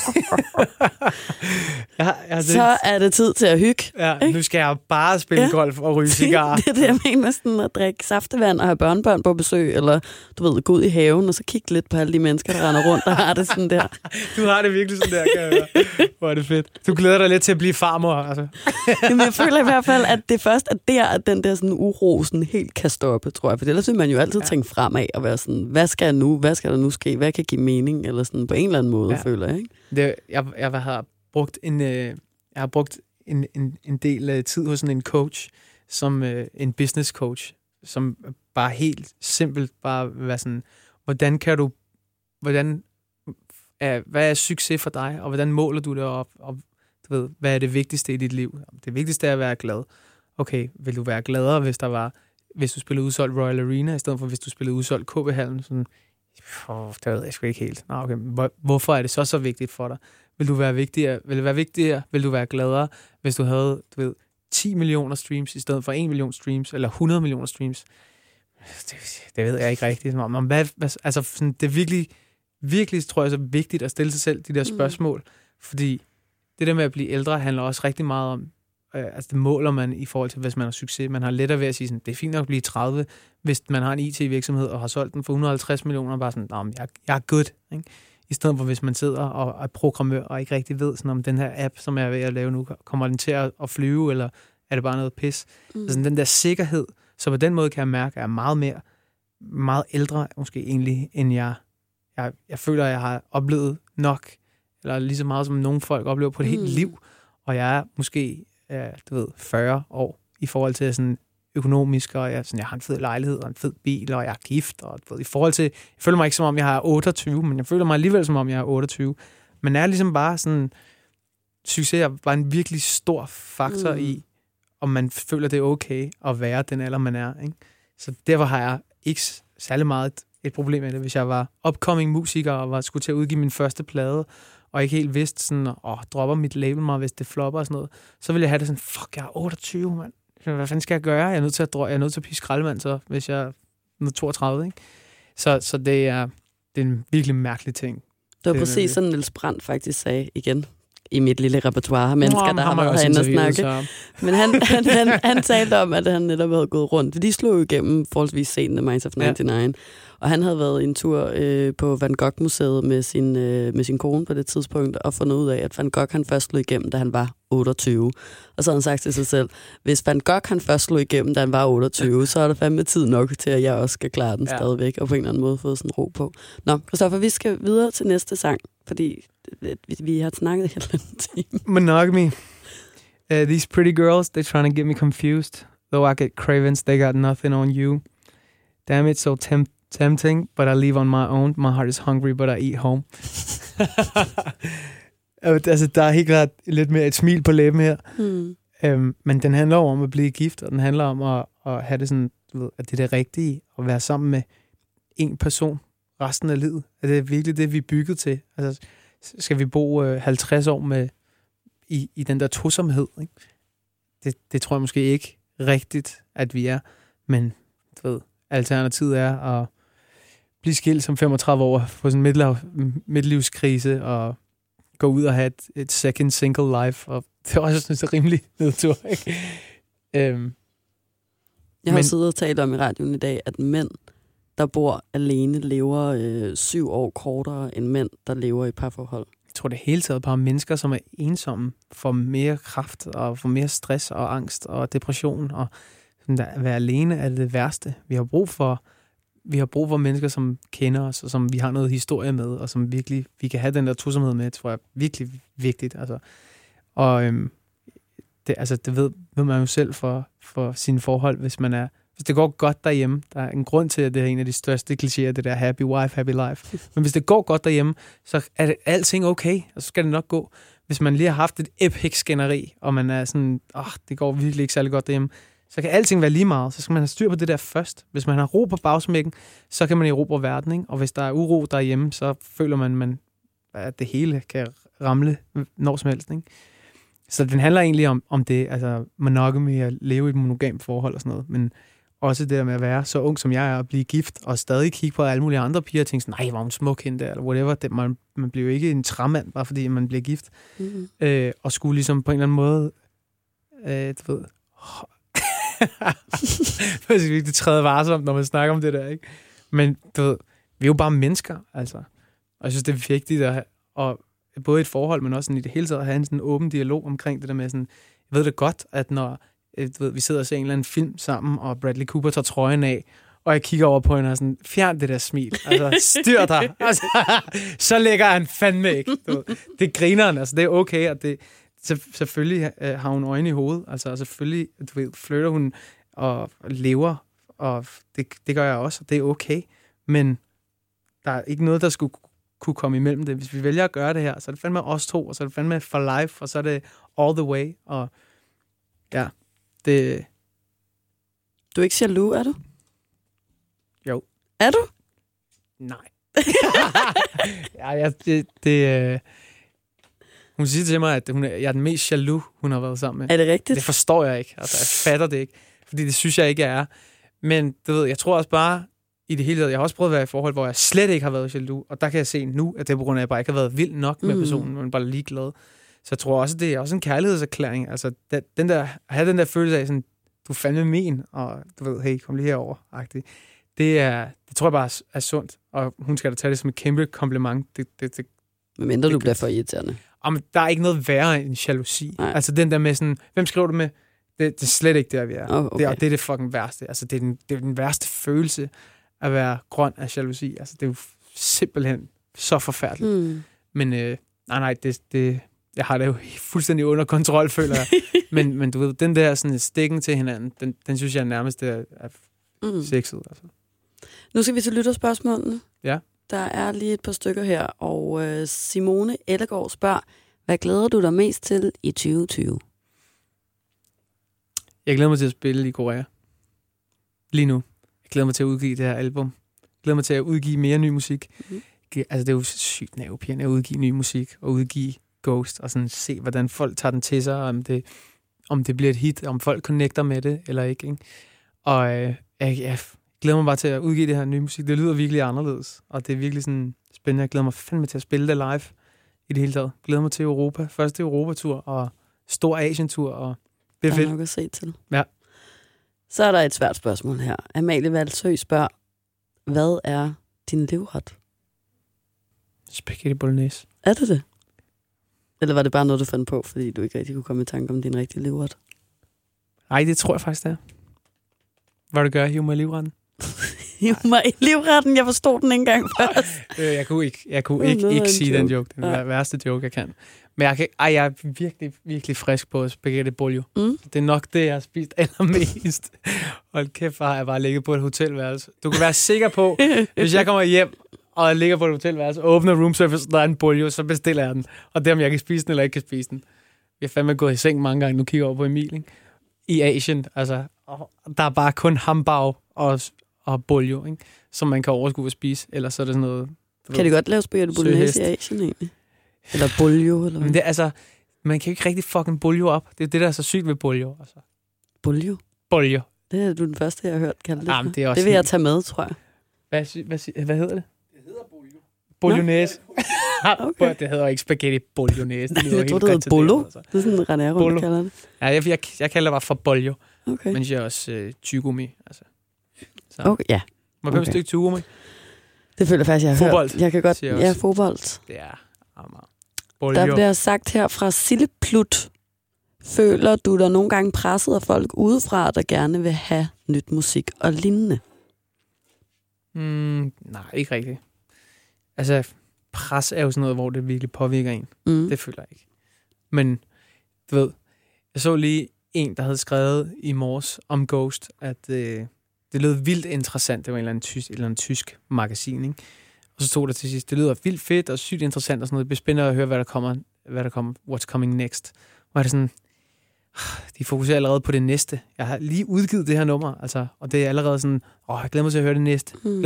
Ja, det, så er det tid til at hygge. ja, nu skal jeg bare spille Ja. golf og ryge cigarer. det er det, jeg mener, sådan at drikke saftevand og have børnebørn på besøg, eller du ved, gå ud i haven og så kigge lidt på alle de mennesker, der render rundt og har det sådan der. Du har det virkelig sådan der, kan jeg høre. Hvor er det fedt. Du glæder dig lidt til at blive farmor, altså. Jamen, jeg føler i hvert fald, at det først er der, at den der sådan uro sådan helt kan stoppe, tror jeg. For ellers vil man jo altid Ja. tænke fremad og være sådan, hvad skal jeg nu? Hvad skal der nu ske? Hvad kan give mening? Eller sådan på en eller anden måde, Ja. føler jeg. Ikke? Det, jeg, jeg har brugt en, øh, jeg har brugt en, en, en del øh, tid hos sådan en coach, som øh, en business coach, som bare helt simpelt bare være sådan, hvordan kan du, hvordan, er, hvad er succes for dig, og hvordan måler du det op, og du ved, hvad er det vigtigste i dit liv? Det vigtigste er at være glad. Okay, vil du være gladere, hvis der var, hvis du spillede udsolgt Royal Arena, i stedet for hvis du spillede udsolgt KB Hallen, sådan, oh, det ved jeg sgu ikke helt. Nå, okay, men hvor, hvorfor er det så så vigtigt for dig? Vil du være vigtigere, vil det være vigtigere, vil du være gladere, hvis du havde, du ved, 10 millioner streams i stedet for 1 million streams, eller 100 millioner streams? Det, det ved jeg ikke rigtigt. Om, om hvad, hvad, altså, sådan, det er virkelig, virkelig, tror jeg, så vigtigt at stille sig selv de der Mm. spørgsmål, fordi det der med at blive ældre handler også rigtig meget om, øh, altså det måler man i forhold til, hvis man har succes. Man har lettere ved at sige sådan, det er fint nok at blive 30, hvis man har en IT-virksomhed og har solgt den for 150 millioner, og bare sådan, Nå, jeg, jeg er good. Ikke? I stedet for, hvis man sidder og er programmør og ikke rigtig ved, sådan, om den her app, som jeg er ved at lave nu, kommer den til at, flyve, eller er det bare noget pis? Mm. Altså den der sikkerhed, så på den måde kan jeg mærke, at jeg er meget mere, meget ældre måske egentlig, end jeg, jeg, jeg føler, at jeg har oplevet nok, eller lige så meget som nogle folk oplever på et mm. helt liv, og jeg er måske, ja, du ved, 40 år i forhold til sådan økonomisk, og jeg, sådan, jeg har en fed lejlighed og en fed bil, og jeg er gift, og du ved, i forhold til, jeg føler mig ikke som om, jeg er 28, men jeg føler mig alligevel som om, jeg er 28. Men er ligesom bare sådan, succes er bare en virkelig stor faktor mm. I, om man føler, det er okay at være den alder, man er. Ikke? Så derfor har jeg ikke særlig meget et, et problem med det. Hvis jeg var upcoming musiker og var, skulle til at udgive min første plade, og ikke helt vidste sådan, åh, dropper mit label mig, hvis det flopper og sådan noget, så ville jeg have det sådan, fuck, jeg er 28, mand. Hvad fanden skal jeg gøre? Jeg er nødt til at, dro- jeg er nødt til at pisse skraldemand, så, hvis jeg er nu 32, ikke? Så, så det, er, det er en virkelig mærkelig ting. Det var Det præcis sådan, Niels Brandt faktisk sagde igen i mit lille repertoire af mennesker, Nå, der har har været herinde og snakke. så- Men han, han, han, han talte om, at han netop havde gået rundt. De slog jo igennem forholdsvis sent af Minds of Ja. 99. Og han havde været en tur øh, på Van Gogh-museet med sin, øh, med sin kone på det tidspunkt, og fundet ud af, at Van Gogh han først slog igennem, da han var 28. Og så havde han sagt til sig selv, hvis Van Gogh han først slog igennem, da han var 28, så er der fandme tid nok til, at jeg også skal klare den Ja. ja. stadigvæk, og på en eller anden måde fået sådan ro på. Nå, Christoffer, vi skal videre til næste sang, fordi øh, vi, har snakket i en eller anden time. monogamy. Uh, these pretty girls, they're trying to get me confused. Though I get cravings, they got nothing on you. Damn it, so temp- tempting, but I leave on my own. My heart is hungry, but I eat home. Altså, der er helt klart lidt mere et smil på læben her. Hmm. Øhm, men den handler om at blive gift, og den handler om at, at have det sådan, du ved, at det er det rigtige, at være sammen med en person resten af livet. At det er virkelig det, vi er bygget til. Altså, skal vi bo øh, 50 år med i, i den der tosomhed? Ikke? Det, det tror jeg måske ikke rigtigt, at vi er. Men du ved, alternativet er at blive skilt som 35 år, få sådan en midtlav, midtlivskrise, og gå ud og have et, et second single life, og det er også synes, det er rimelig nedtur, ikke? øhm, Jeg har Men- siddet og talt om i radioen i dag, at mænd, der bor alene, lever øh, syv år kortere end mænd, der lever i parforhold. jeg tror det hele taget bare mennesker, som er ensomme, får mere kraft, og får mere stress og angst og depression, og at være alene er det værste. Vi har brug for vi har brug for mennesker, som kender os, og som vi har noget historie med, og som virkelig, vi kan have den der tosomhed med, tror jeg er virkelig vigtigt. Altså. Og øhm, det, altså, det ved, ved man jo selv for, for sine forhold, hvis man er hvis det går godt derhjemme, der er en grund til, at det er en af de største klichéer, det der happy wife, happy life. Men hvis det går godt derhjemme, så er det alting okay, og så skal det nok gå. Hvis man lige har haft et epic skænderi, og man er sådan, åh, oh, det går virkelig ikke særlig godt derhjemme, så kan alting være lige meget. Så skal man have styr på det der først. Hvis man har ro på bagsmækken, så kan man erobre verden, ikke? Og hvis der er uro derhjemme, så føler man, man at det hele kan ramle når som helst, ikke? Så den handler egentlig om, om det, altså monogamy, at leve i et monogamt forhold og sådan noget, men også det der med at være så ung, som jeg er, og blive gift, og stadig kigge på alle mulige andre piger og tænke sådan, nej, hvor er hun smuk hende der, eller whatever. Det, man, man bliver jo ikke en træmand, bare fordi man bliver gift. Mm-hmm. Øh, og skulle ligesom på en eller anden måde, øh, du ved, det er virkelig træde varsomt, når man snakker om det der, ikke? Men du ved, vi er jo bare mennesker, altså. Og jeg synes, det er vigtigt at have, og både i et forhold, men også sådan i det hele taget, at have en sådan åben dialog omkring det der med sådan, jeg ved det godt, at når øh, du ved, vi sidder og ser en eller anden film sammen, og Bradley Cooper tager trøjen af, og jeg kigger over på hende og sådan, fjern det der smil. Altså, styr dig. Altså, så lægger han fandme ikke. Du. Det griner han, altså, det er okay, og det, selvfølgelig øh, har hun øjne i hovedet, altså og selvfølgelig du ved, flytter hun og lever, og det, det gør jeg også, og det er okay, men der er ikke noget, der skulle kunne komme imellem det. Hvis vi vælger at gøre det her, så er det fandme os to, og så er det fandme for life, og så er det all the way, og ja, det, Du er ikke jaloux, er du? Jo. Er du? nej. ja, ja, det, det øh, hun siger til mig, at hun er, jeg er den mest jaloux, hun har været sammen med. Er det rigtigt? Det forstår jeg ikke. Altså, jeg fatter det ikke. Fordi det synes jeg ikke, jeg er. Men du ved, jeg tror også bare, i det hele taget, jeg har også prøvet at være i forhold, hvor jeg slet ikke har været jaloux. Og der kan jeg se nu, at det er på grund af, at jeg bare ikke har været vild nok med Mm. personen, men bare ligeglad. Så jeg tror også, det er også en kærlighedserklæring. Altså, den, der, at have den der følelse af, sådan, du er fandme min, og du ved, hey, kom lige herover, agtig. Det, er, det tror jeg bare er, sundt, og hun skal da tage det som et kæmpe kompliment. Det, det, det, Men mindre du det- bliver for irriterende. Jamen, der er ikke noget værre end jalousi. Nej. Altså den der med sådan, hvem skriver du med? Det, det er slet ikke der, vi er. Det, okay. og det er det fucking værste. Altså, det er, den, det er den værste følelse at være grøn af jalousi. Altså, det er jo simpelthen så forfærdeligt. Mm. Men øh, nej, nej, det, det, jeg har det jo fuldstændig under kontrol, føler jeg. men, men du ved, den der sådan stikken til hinanden, den, den synes jeg nærmest er, er Mm. sexet. Altså. Nu skal vi til lytterspørgsmålene. Ja. Der er lige et par stykker her, og øh, Simone Ellegaard spørger, hvad glæder du dig mest til i 2020? Jeg glæder mig til at spille i Korea. Lige nu. Jeg glæder mig til at udgive det her album. Jeg glæder mig til at udgive mere ny musik. Mm. Altså, det er jo sygt nervepirrende at udgive ny musik og udgive Ghost og sådan se, hvordan folk tager den til sig, om det, om det bliver et hit, om folk connecter med det eller ikke. ikke? Og øh, jeg, jeg glæder mig bare til at udgive det her nye musik. Det lyder virkelig anderledes, og det er virkelig sådan spændende. Jeg glæder mig fandme til at spille det live i det hele taget. Jeg glæder mig til Europa. Første Europatur og stor Asientur, og det er der er fedt. nok at se til. Ja. Så er der et svært spørgsmål her. Amalie Valsø spørger, hvad er din livret? Spaghetti bolognese. Er det det? Eller var det bare noget, du fandt på, fordi du ikke rigtig kunne komme i tanke om din rigtige livret? Nej, det tror jeg faktisk, det er. Hvad du gør, hive mig i livretten? Hiv mig i livretten, jeg forstod den ikke engang først. Øh, jeg kunne ikke, jeg kunne ikke, ikke sige den joke. joke. Den Ja. værste joke, jeg kan. Men jeg, kan, ej, jeg er virkelig, virkelig frisk på spaghetti bolio. Mm. Det er nok det, jeg har spist allermest. Hold kæft, har jeg bare ligget på et hotelværelse. Du kan være sikker på, hvis jeg kommer hjem, og jeg ligger på et hotelværelse, åbner room service, der er en bolio, så bestiller jeg den. Og det er, om jeg kan spise den, eller ikke kan spise den. Vi har fandme gået i seng mange gange, nu kigger jeg over på Emil, ikke? I Asien, altså, der er bare kun hambag og, og bolio, ikke? Som man kan overskue at spise, ellers så er det sådan noget... Kan ved. de godt lave spaghetti bolognese i. Asien egentlig? Eller boljo, eller Men hvad? det er altså, man kan jo ikke rigtig fucking bolio op. Det er det, der er så sygt ved bolio. Altså. Boljo? Bolio. Det er du den første, jeg har hørt kalde det. Jamen, det er også det vil jeg tage med, tror jeg. Hvad, hvad, hvad hedder det? Bolognese. Okay. det hedder ikke spaghetti bolognese. Det lyder Jeg tror, helt det hedder altså. Det er sådan, René Rundt Bolo. kalder det. Ja, jeg, jeg, jeg kalder det bare for boljo, Okay. men jeg er også øh, tyggegummi. Altså. Så. okay. Ja, Må jeg okay. Stykke tyggegummi? det føler jeg faktisk, jeg har Fodbold, hørt. Jeg kan godt... jeg Ja, fodbold. Det er Amager. Der Boljo. bliver sagt her fra Silleplut. Føler du dig nogle gange presset af folk udefra, der gerne vil have nyt musik og lignende? Mm, nej, ikke rigtigt. Altså, pres er jo sådan noget, hvor det virkelig påvirker en. Mm. Det føler jeg ikke. Men, du ved, jeg så lige en, der havde skrevet i morges om Ghost, at øh, det lød vildt interessant. Det var en eller anden tysk, eller andet tysk magasin, ikke? Og så stod der til sidst, det lyder vildt fedt og sygt interessant og sådan noget. Det bliver spændende at høre, hvad der kommer, hvad der kommer, what's coming next. Og er det sådan, de fokuserer allerede på det næste. Jeg har lige udgivet det her nummer, altså, og det er allerede sådan, åh, jeg glæder mig til at høre det næste. Mm.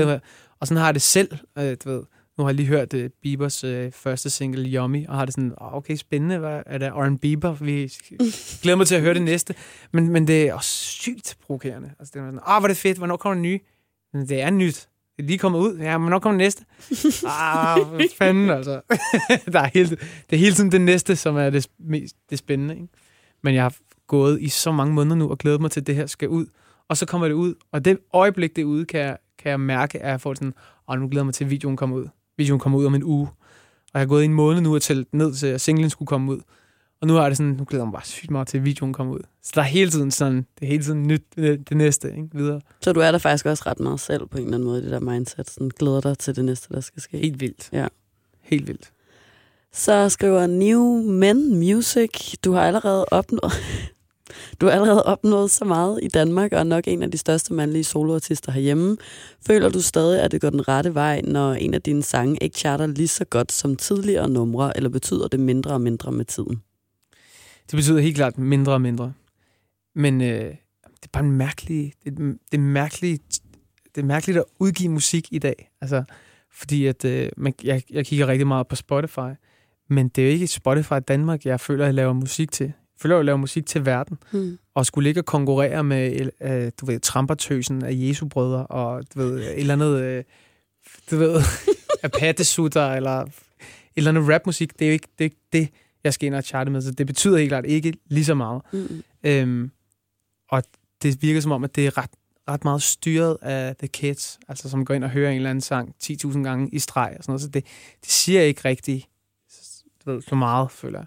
Og sådan har jeg det selv, øh, du ved. Nu har jeg lige hørt uh, Biebers øh, første single, Yummy, og har det sådan, oh, okay, spændende, hvad er det R&B Bieber? Vi glæder mig til at høre det næste. Men, men det er også sygt provokerende. Altså, det er sådan, ah, hvor er det fedt, hvornår kommer det nye? Men det er nyt. Det er lige kommet ud. Ja, men hvornår kommer det næste? ah, hvad fanden, altså. Der er hele, det er hele tiden det næste, som er det, mest, det spændende, ikke? Men jeg har gået i så mange måneder nu og glædet mig til, at det her skal ud. Og så kommer det ud. Og det øjeblik, det er ude, kan jeg, kan jeg mærke, at jeg får sådan, og nu glæder jeg mig til, at videoen kommer ud. Videoen kommer ud om en uge. Og jeg har gået i en måned nu og tælt ned til, at singlen skulle komme ud. Og nu er det sådan, nu glæder jeg mig bare sygt meget til, at videoen kommer ud. Så der er hele tiden sådan, det er hele tiden nyt, det, det næste, ikke? Videre. Så du er der faktisk også ret meget selv på en eller anden måde, det der mindset. Sådan glæder dig til det næste, der skal ske. Helt vildt. Ja. Helt vildt. Så skriver New Men Music, du har allerede opnået... Du har allerede opnået så meget i Danmark, og er nok en af de største mandlige soloartister herhjemme. Føler du stadig, at det går den rette vej, når en af dine sange ikke charter lige så godt som tidligere numre, eller betyder det mindre og mindre med tiden? Det betyder helt klart mindre og mindre. Men øh, det er bare en mærkelig, det, det er mærkeligt, det er mærkeligt at udgive musik i dag. Altså, fordi at, øh, man, jeg, jeg kigger rigtig meget på Spotify, men det er jo ikke Spotify Danmark, jeg føler, jeg laver musik til. Føler, jeg laver musik til verden. Hmm. Og skulle ligge og konkurrere med, øh, du ved, trampertøsen af Jesu brødre, og du ved, et eller andet, øh, du ved, apattesutter, eller et eller andet rapmusik. Det er jo ikke det, er ikke det jeg skal ind og charte med, så det betyder helt klart ikke lige så meget. Mm. Øhm, og det virker som om, at det er ret, ret meget styret af The Kids, altså som går ind og hører en eller anden sang 10.000 gange i streg og sådan noget, så det, det siger ikke rigtig du ved, så meget, føler jeg.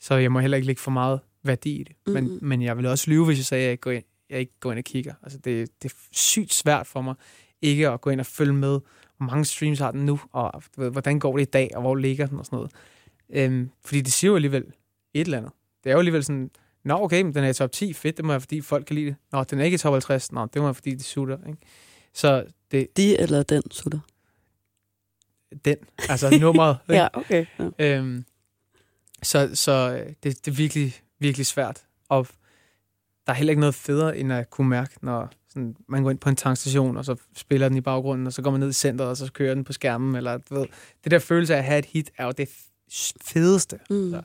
Så jeg må heller ikke lægge for meget værdi i det. Men, Mhm. men jeg vil også lyve, hvis jeg sagde, at jeg ikke går ind, jeg ikke går ind og kigger. Altså det, det er sygt svært for mig ikke at gå ind og følge med, hvor mange streams har den nu, og ved, hvordan går det i dag, og hvor ligger den og sådan noget. Øhm, fordi det siger jo alligevel et eller andet. Det er jo alligevel sådan, Nå, okay, men den er i top 10, fedt, det må være, fordi folk kan lide det. Nå, den er ikke i top 50, nå, det må være, fordi det sutter, ikke? Så det De eller den, sutter? den, altså nummeret? Ja, okay. Ja. Øhm, så så øh, det, det er virkelig, virkelig svært. Og der er heller ikke noget federe, end at kunne mærke, når sådan, man går ind på en tankstation, og så spiller den i baggrunden, og så går man ned i centret, og så kører den på skærmen. Eller, du ved, det der følelse af at have et hit, er jo det fedeste. Mm. Så,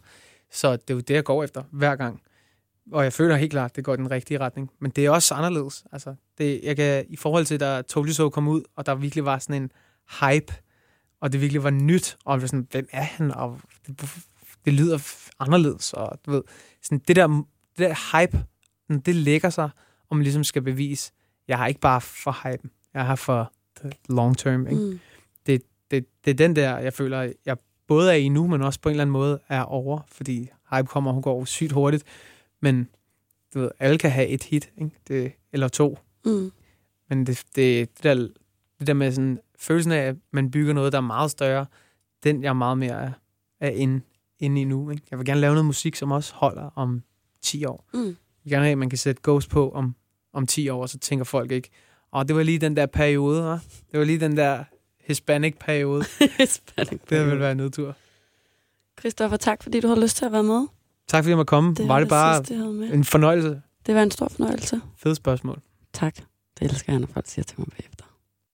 så det er jo det, jeg går efter hver gang. Og jeg føler helt klart, at det går i den rigtige retning. Men det er også anderledes. Altså, det, jeg kan, I forhold til, da You So kom ud, og der virkelig var sådan en hype, og det virkelig var nyt, og det var sådan, hvem er han, og det, lyder anderledes, og du ved, sådan det der, det der hype, det lægger sig, og man ligesom skal bevise, jeg har ikke bare for hypen, jeg har for long term, ikke? Mm. det, det, det er den der, jeg føler, jeg både er i nu, men også på en eller anden måde er over, fordi hype kommer, hun går sygt hurtigt, men du ved, alle kan have et hit, ikke? Det, eller to, Mm. men det, det, det, der, det der med sådan, følelsen af, at man bygger noget, der er meget større, den jeg er meget mere er, er inde, inde i nu. Ikke? Jeg vil gerne lave noget musik, som også holder om 10 år. Mm. Jeg vil gerne have, at man kan sætte Ghost på om, om 10 år, og så tænker folk ikke, åh, det var lige den der periode, hva? det var lige den der Hispanic-periode. Spændende. Det vil være en nedtur. Christoffer, tak fordi du har lyst til at være med. Tak fordi jeg måtte komme. Det var det bare sidste, en fornøjelse? Det var en stor fornøjelse. Fed spørgsmål. Tak. Det elsker jeg, når folk siger til mig bagefter.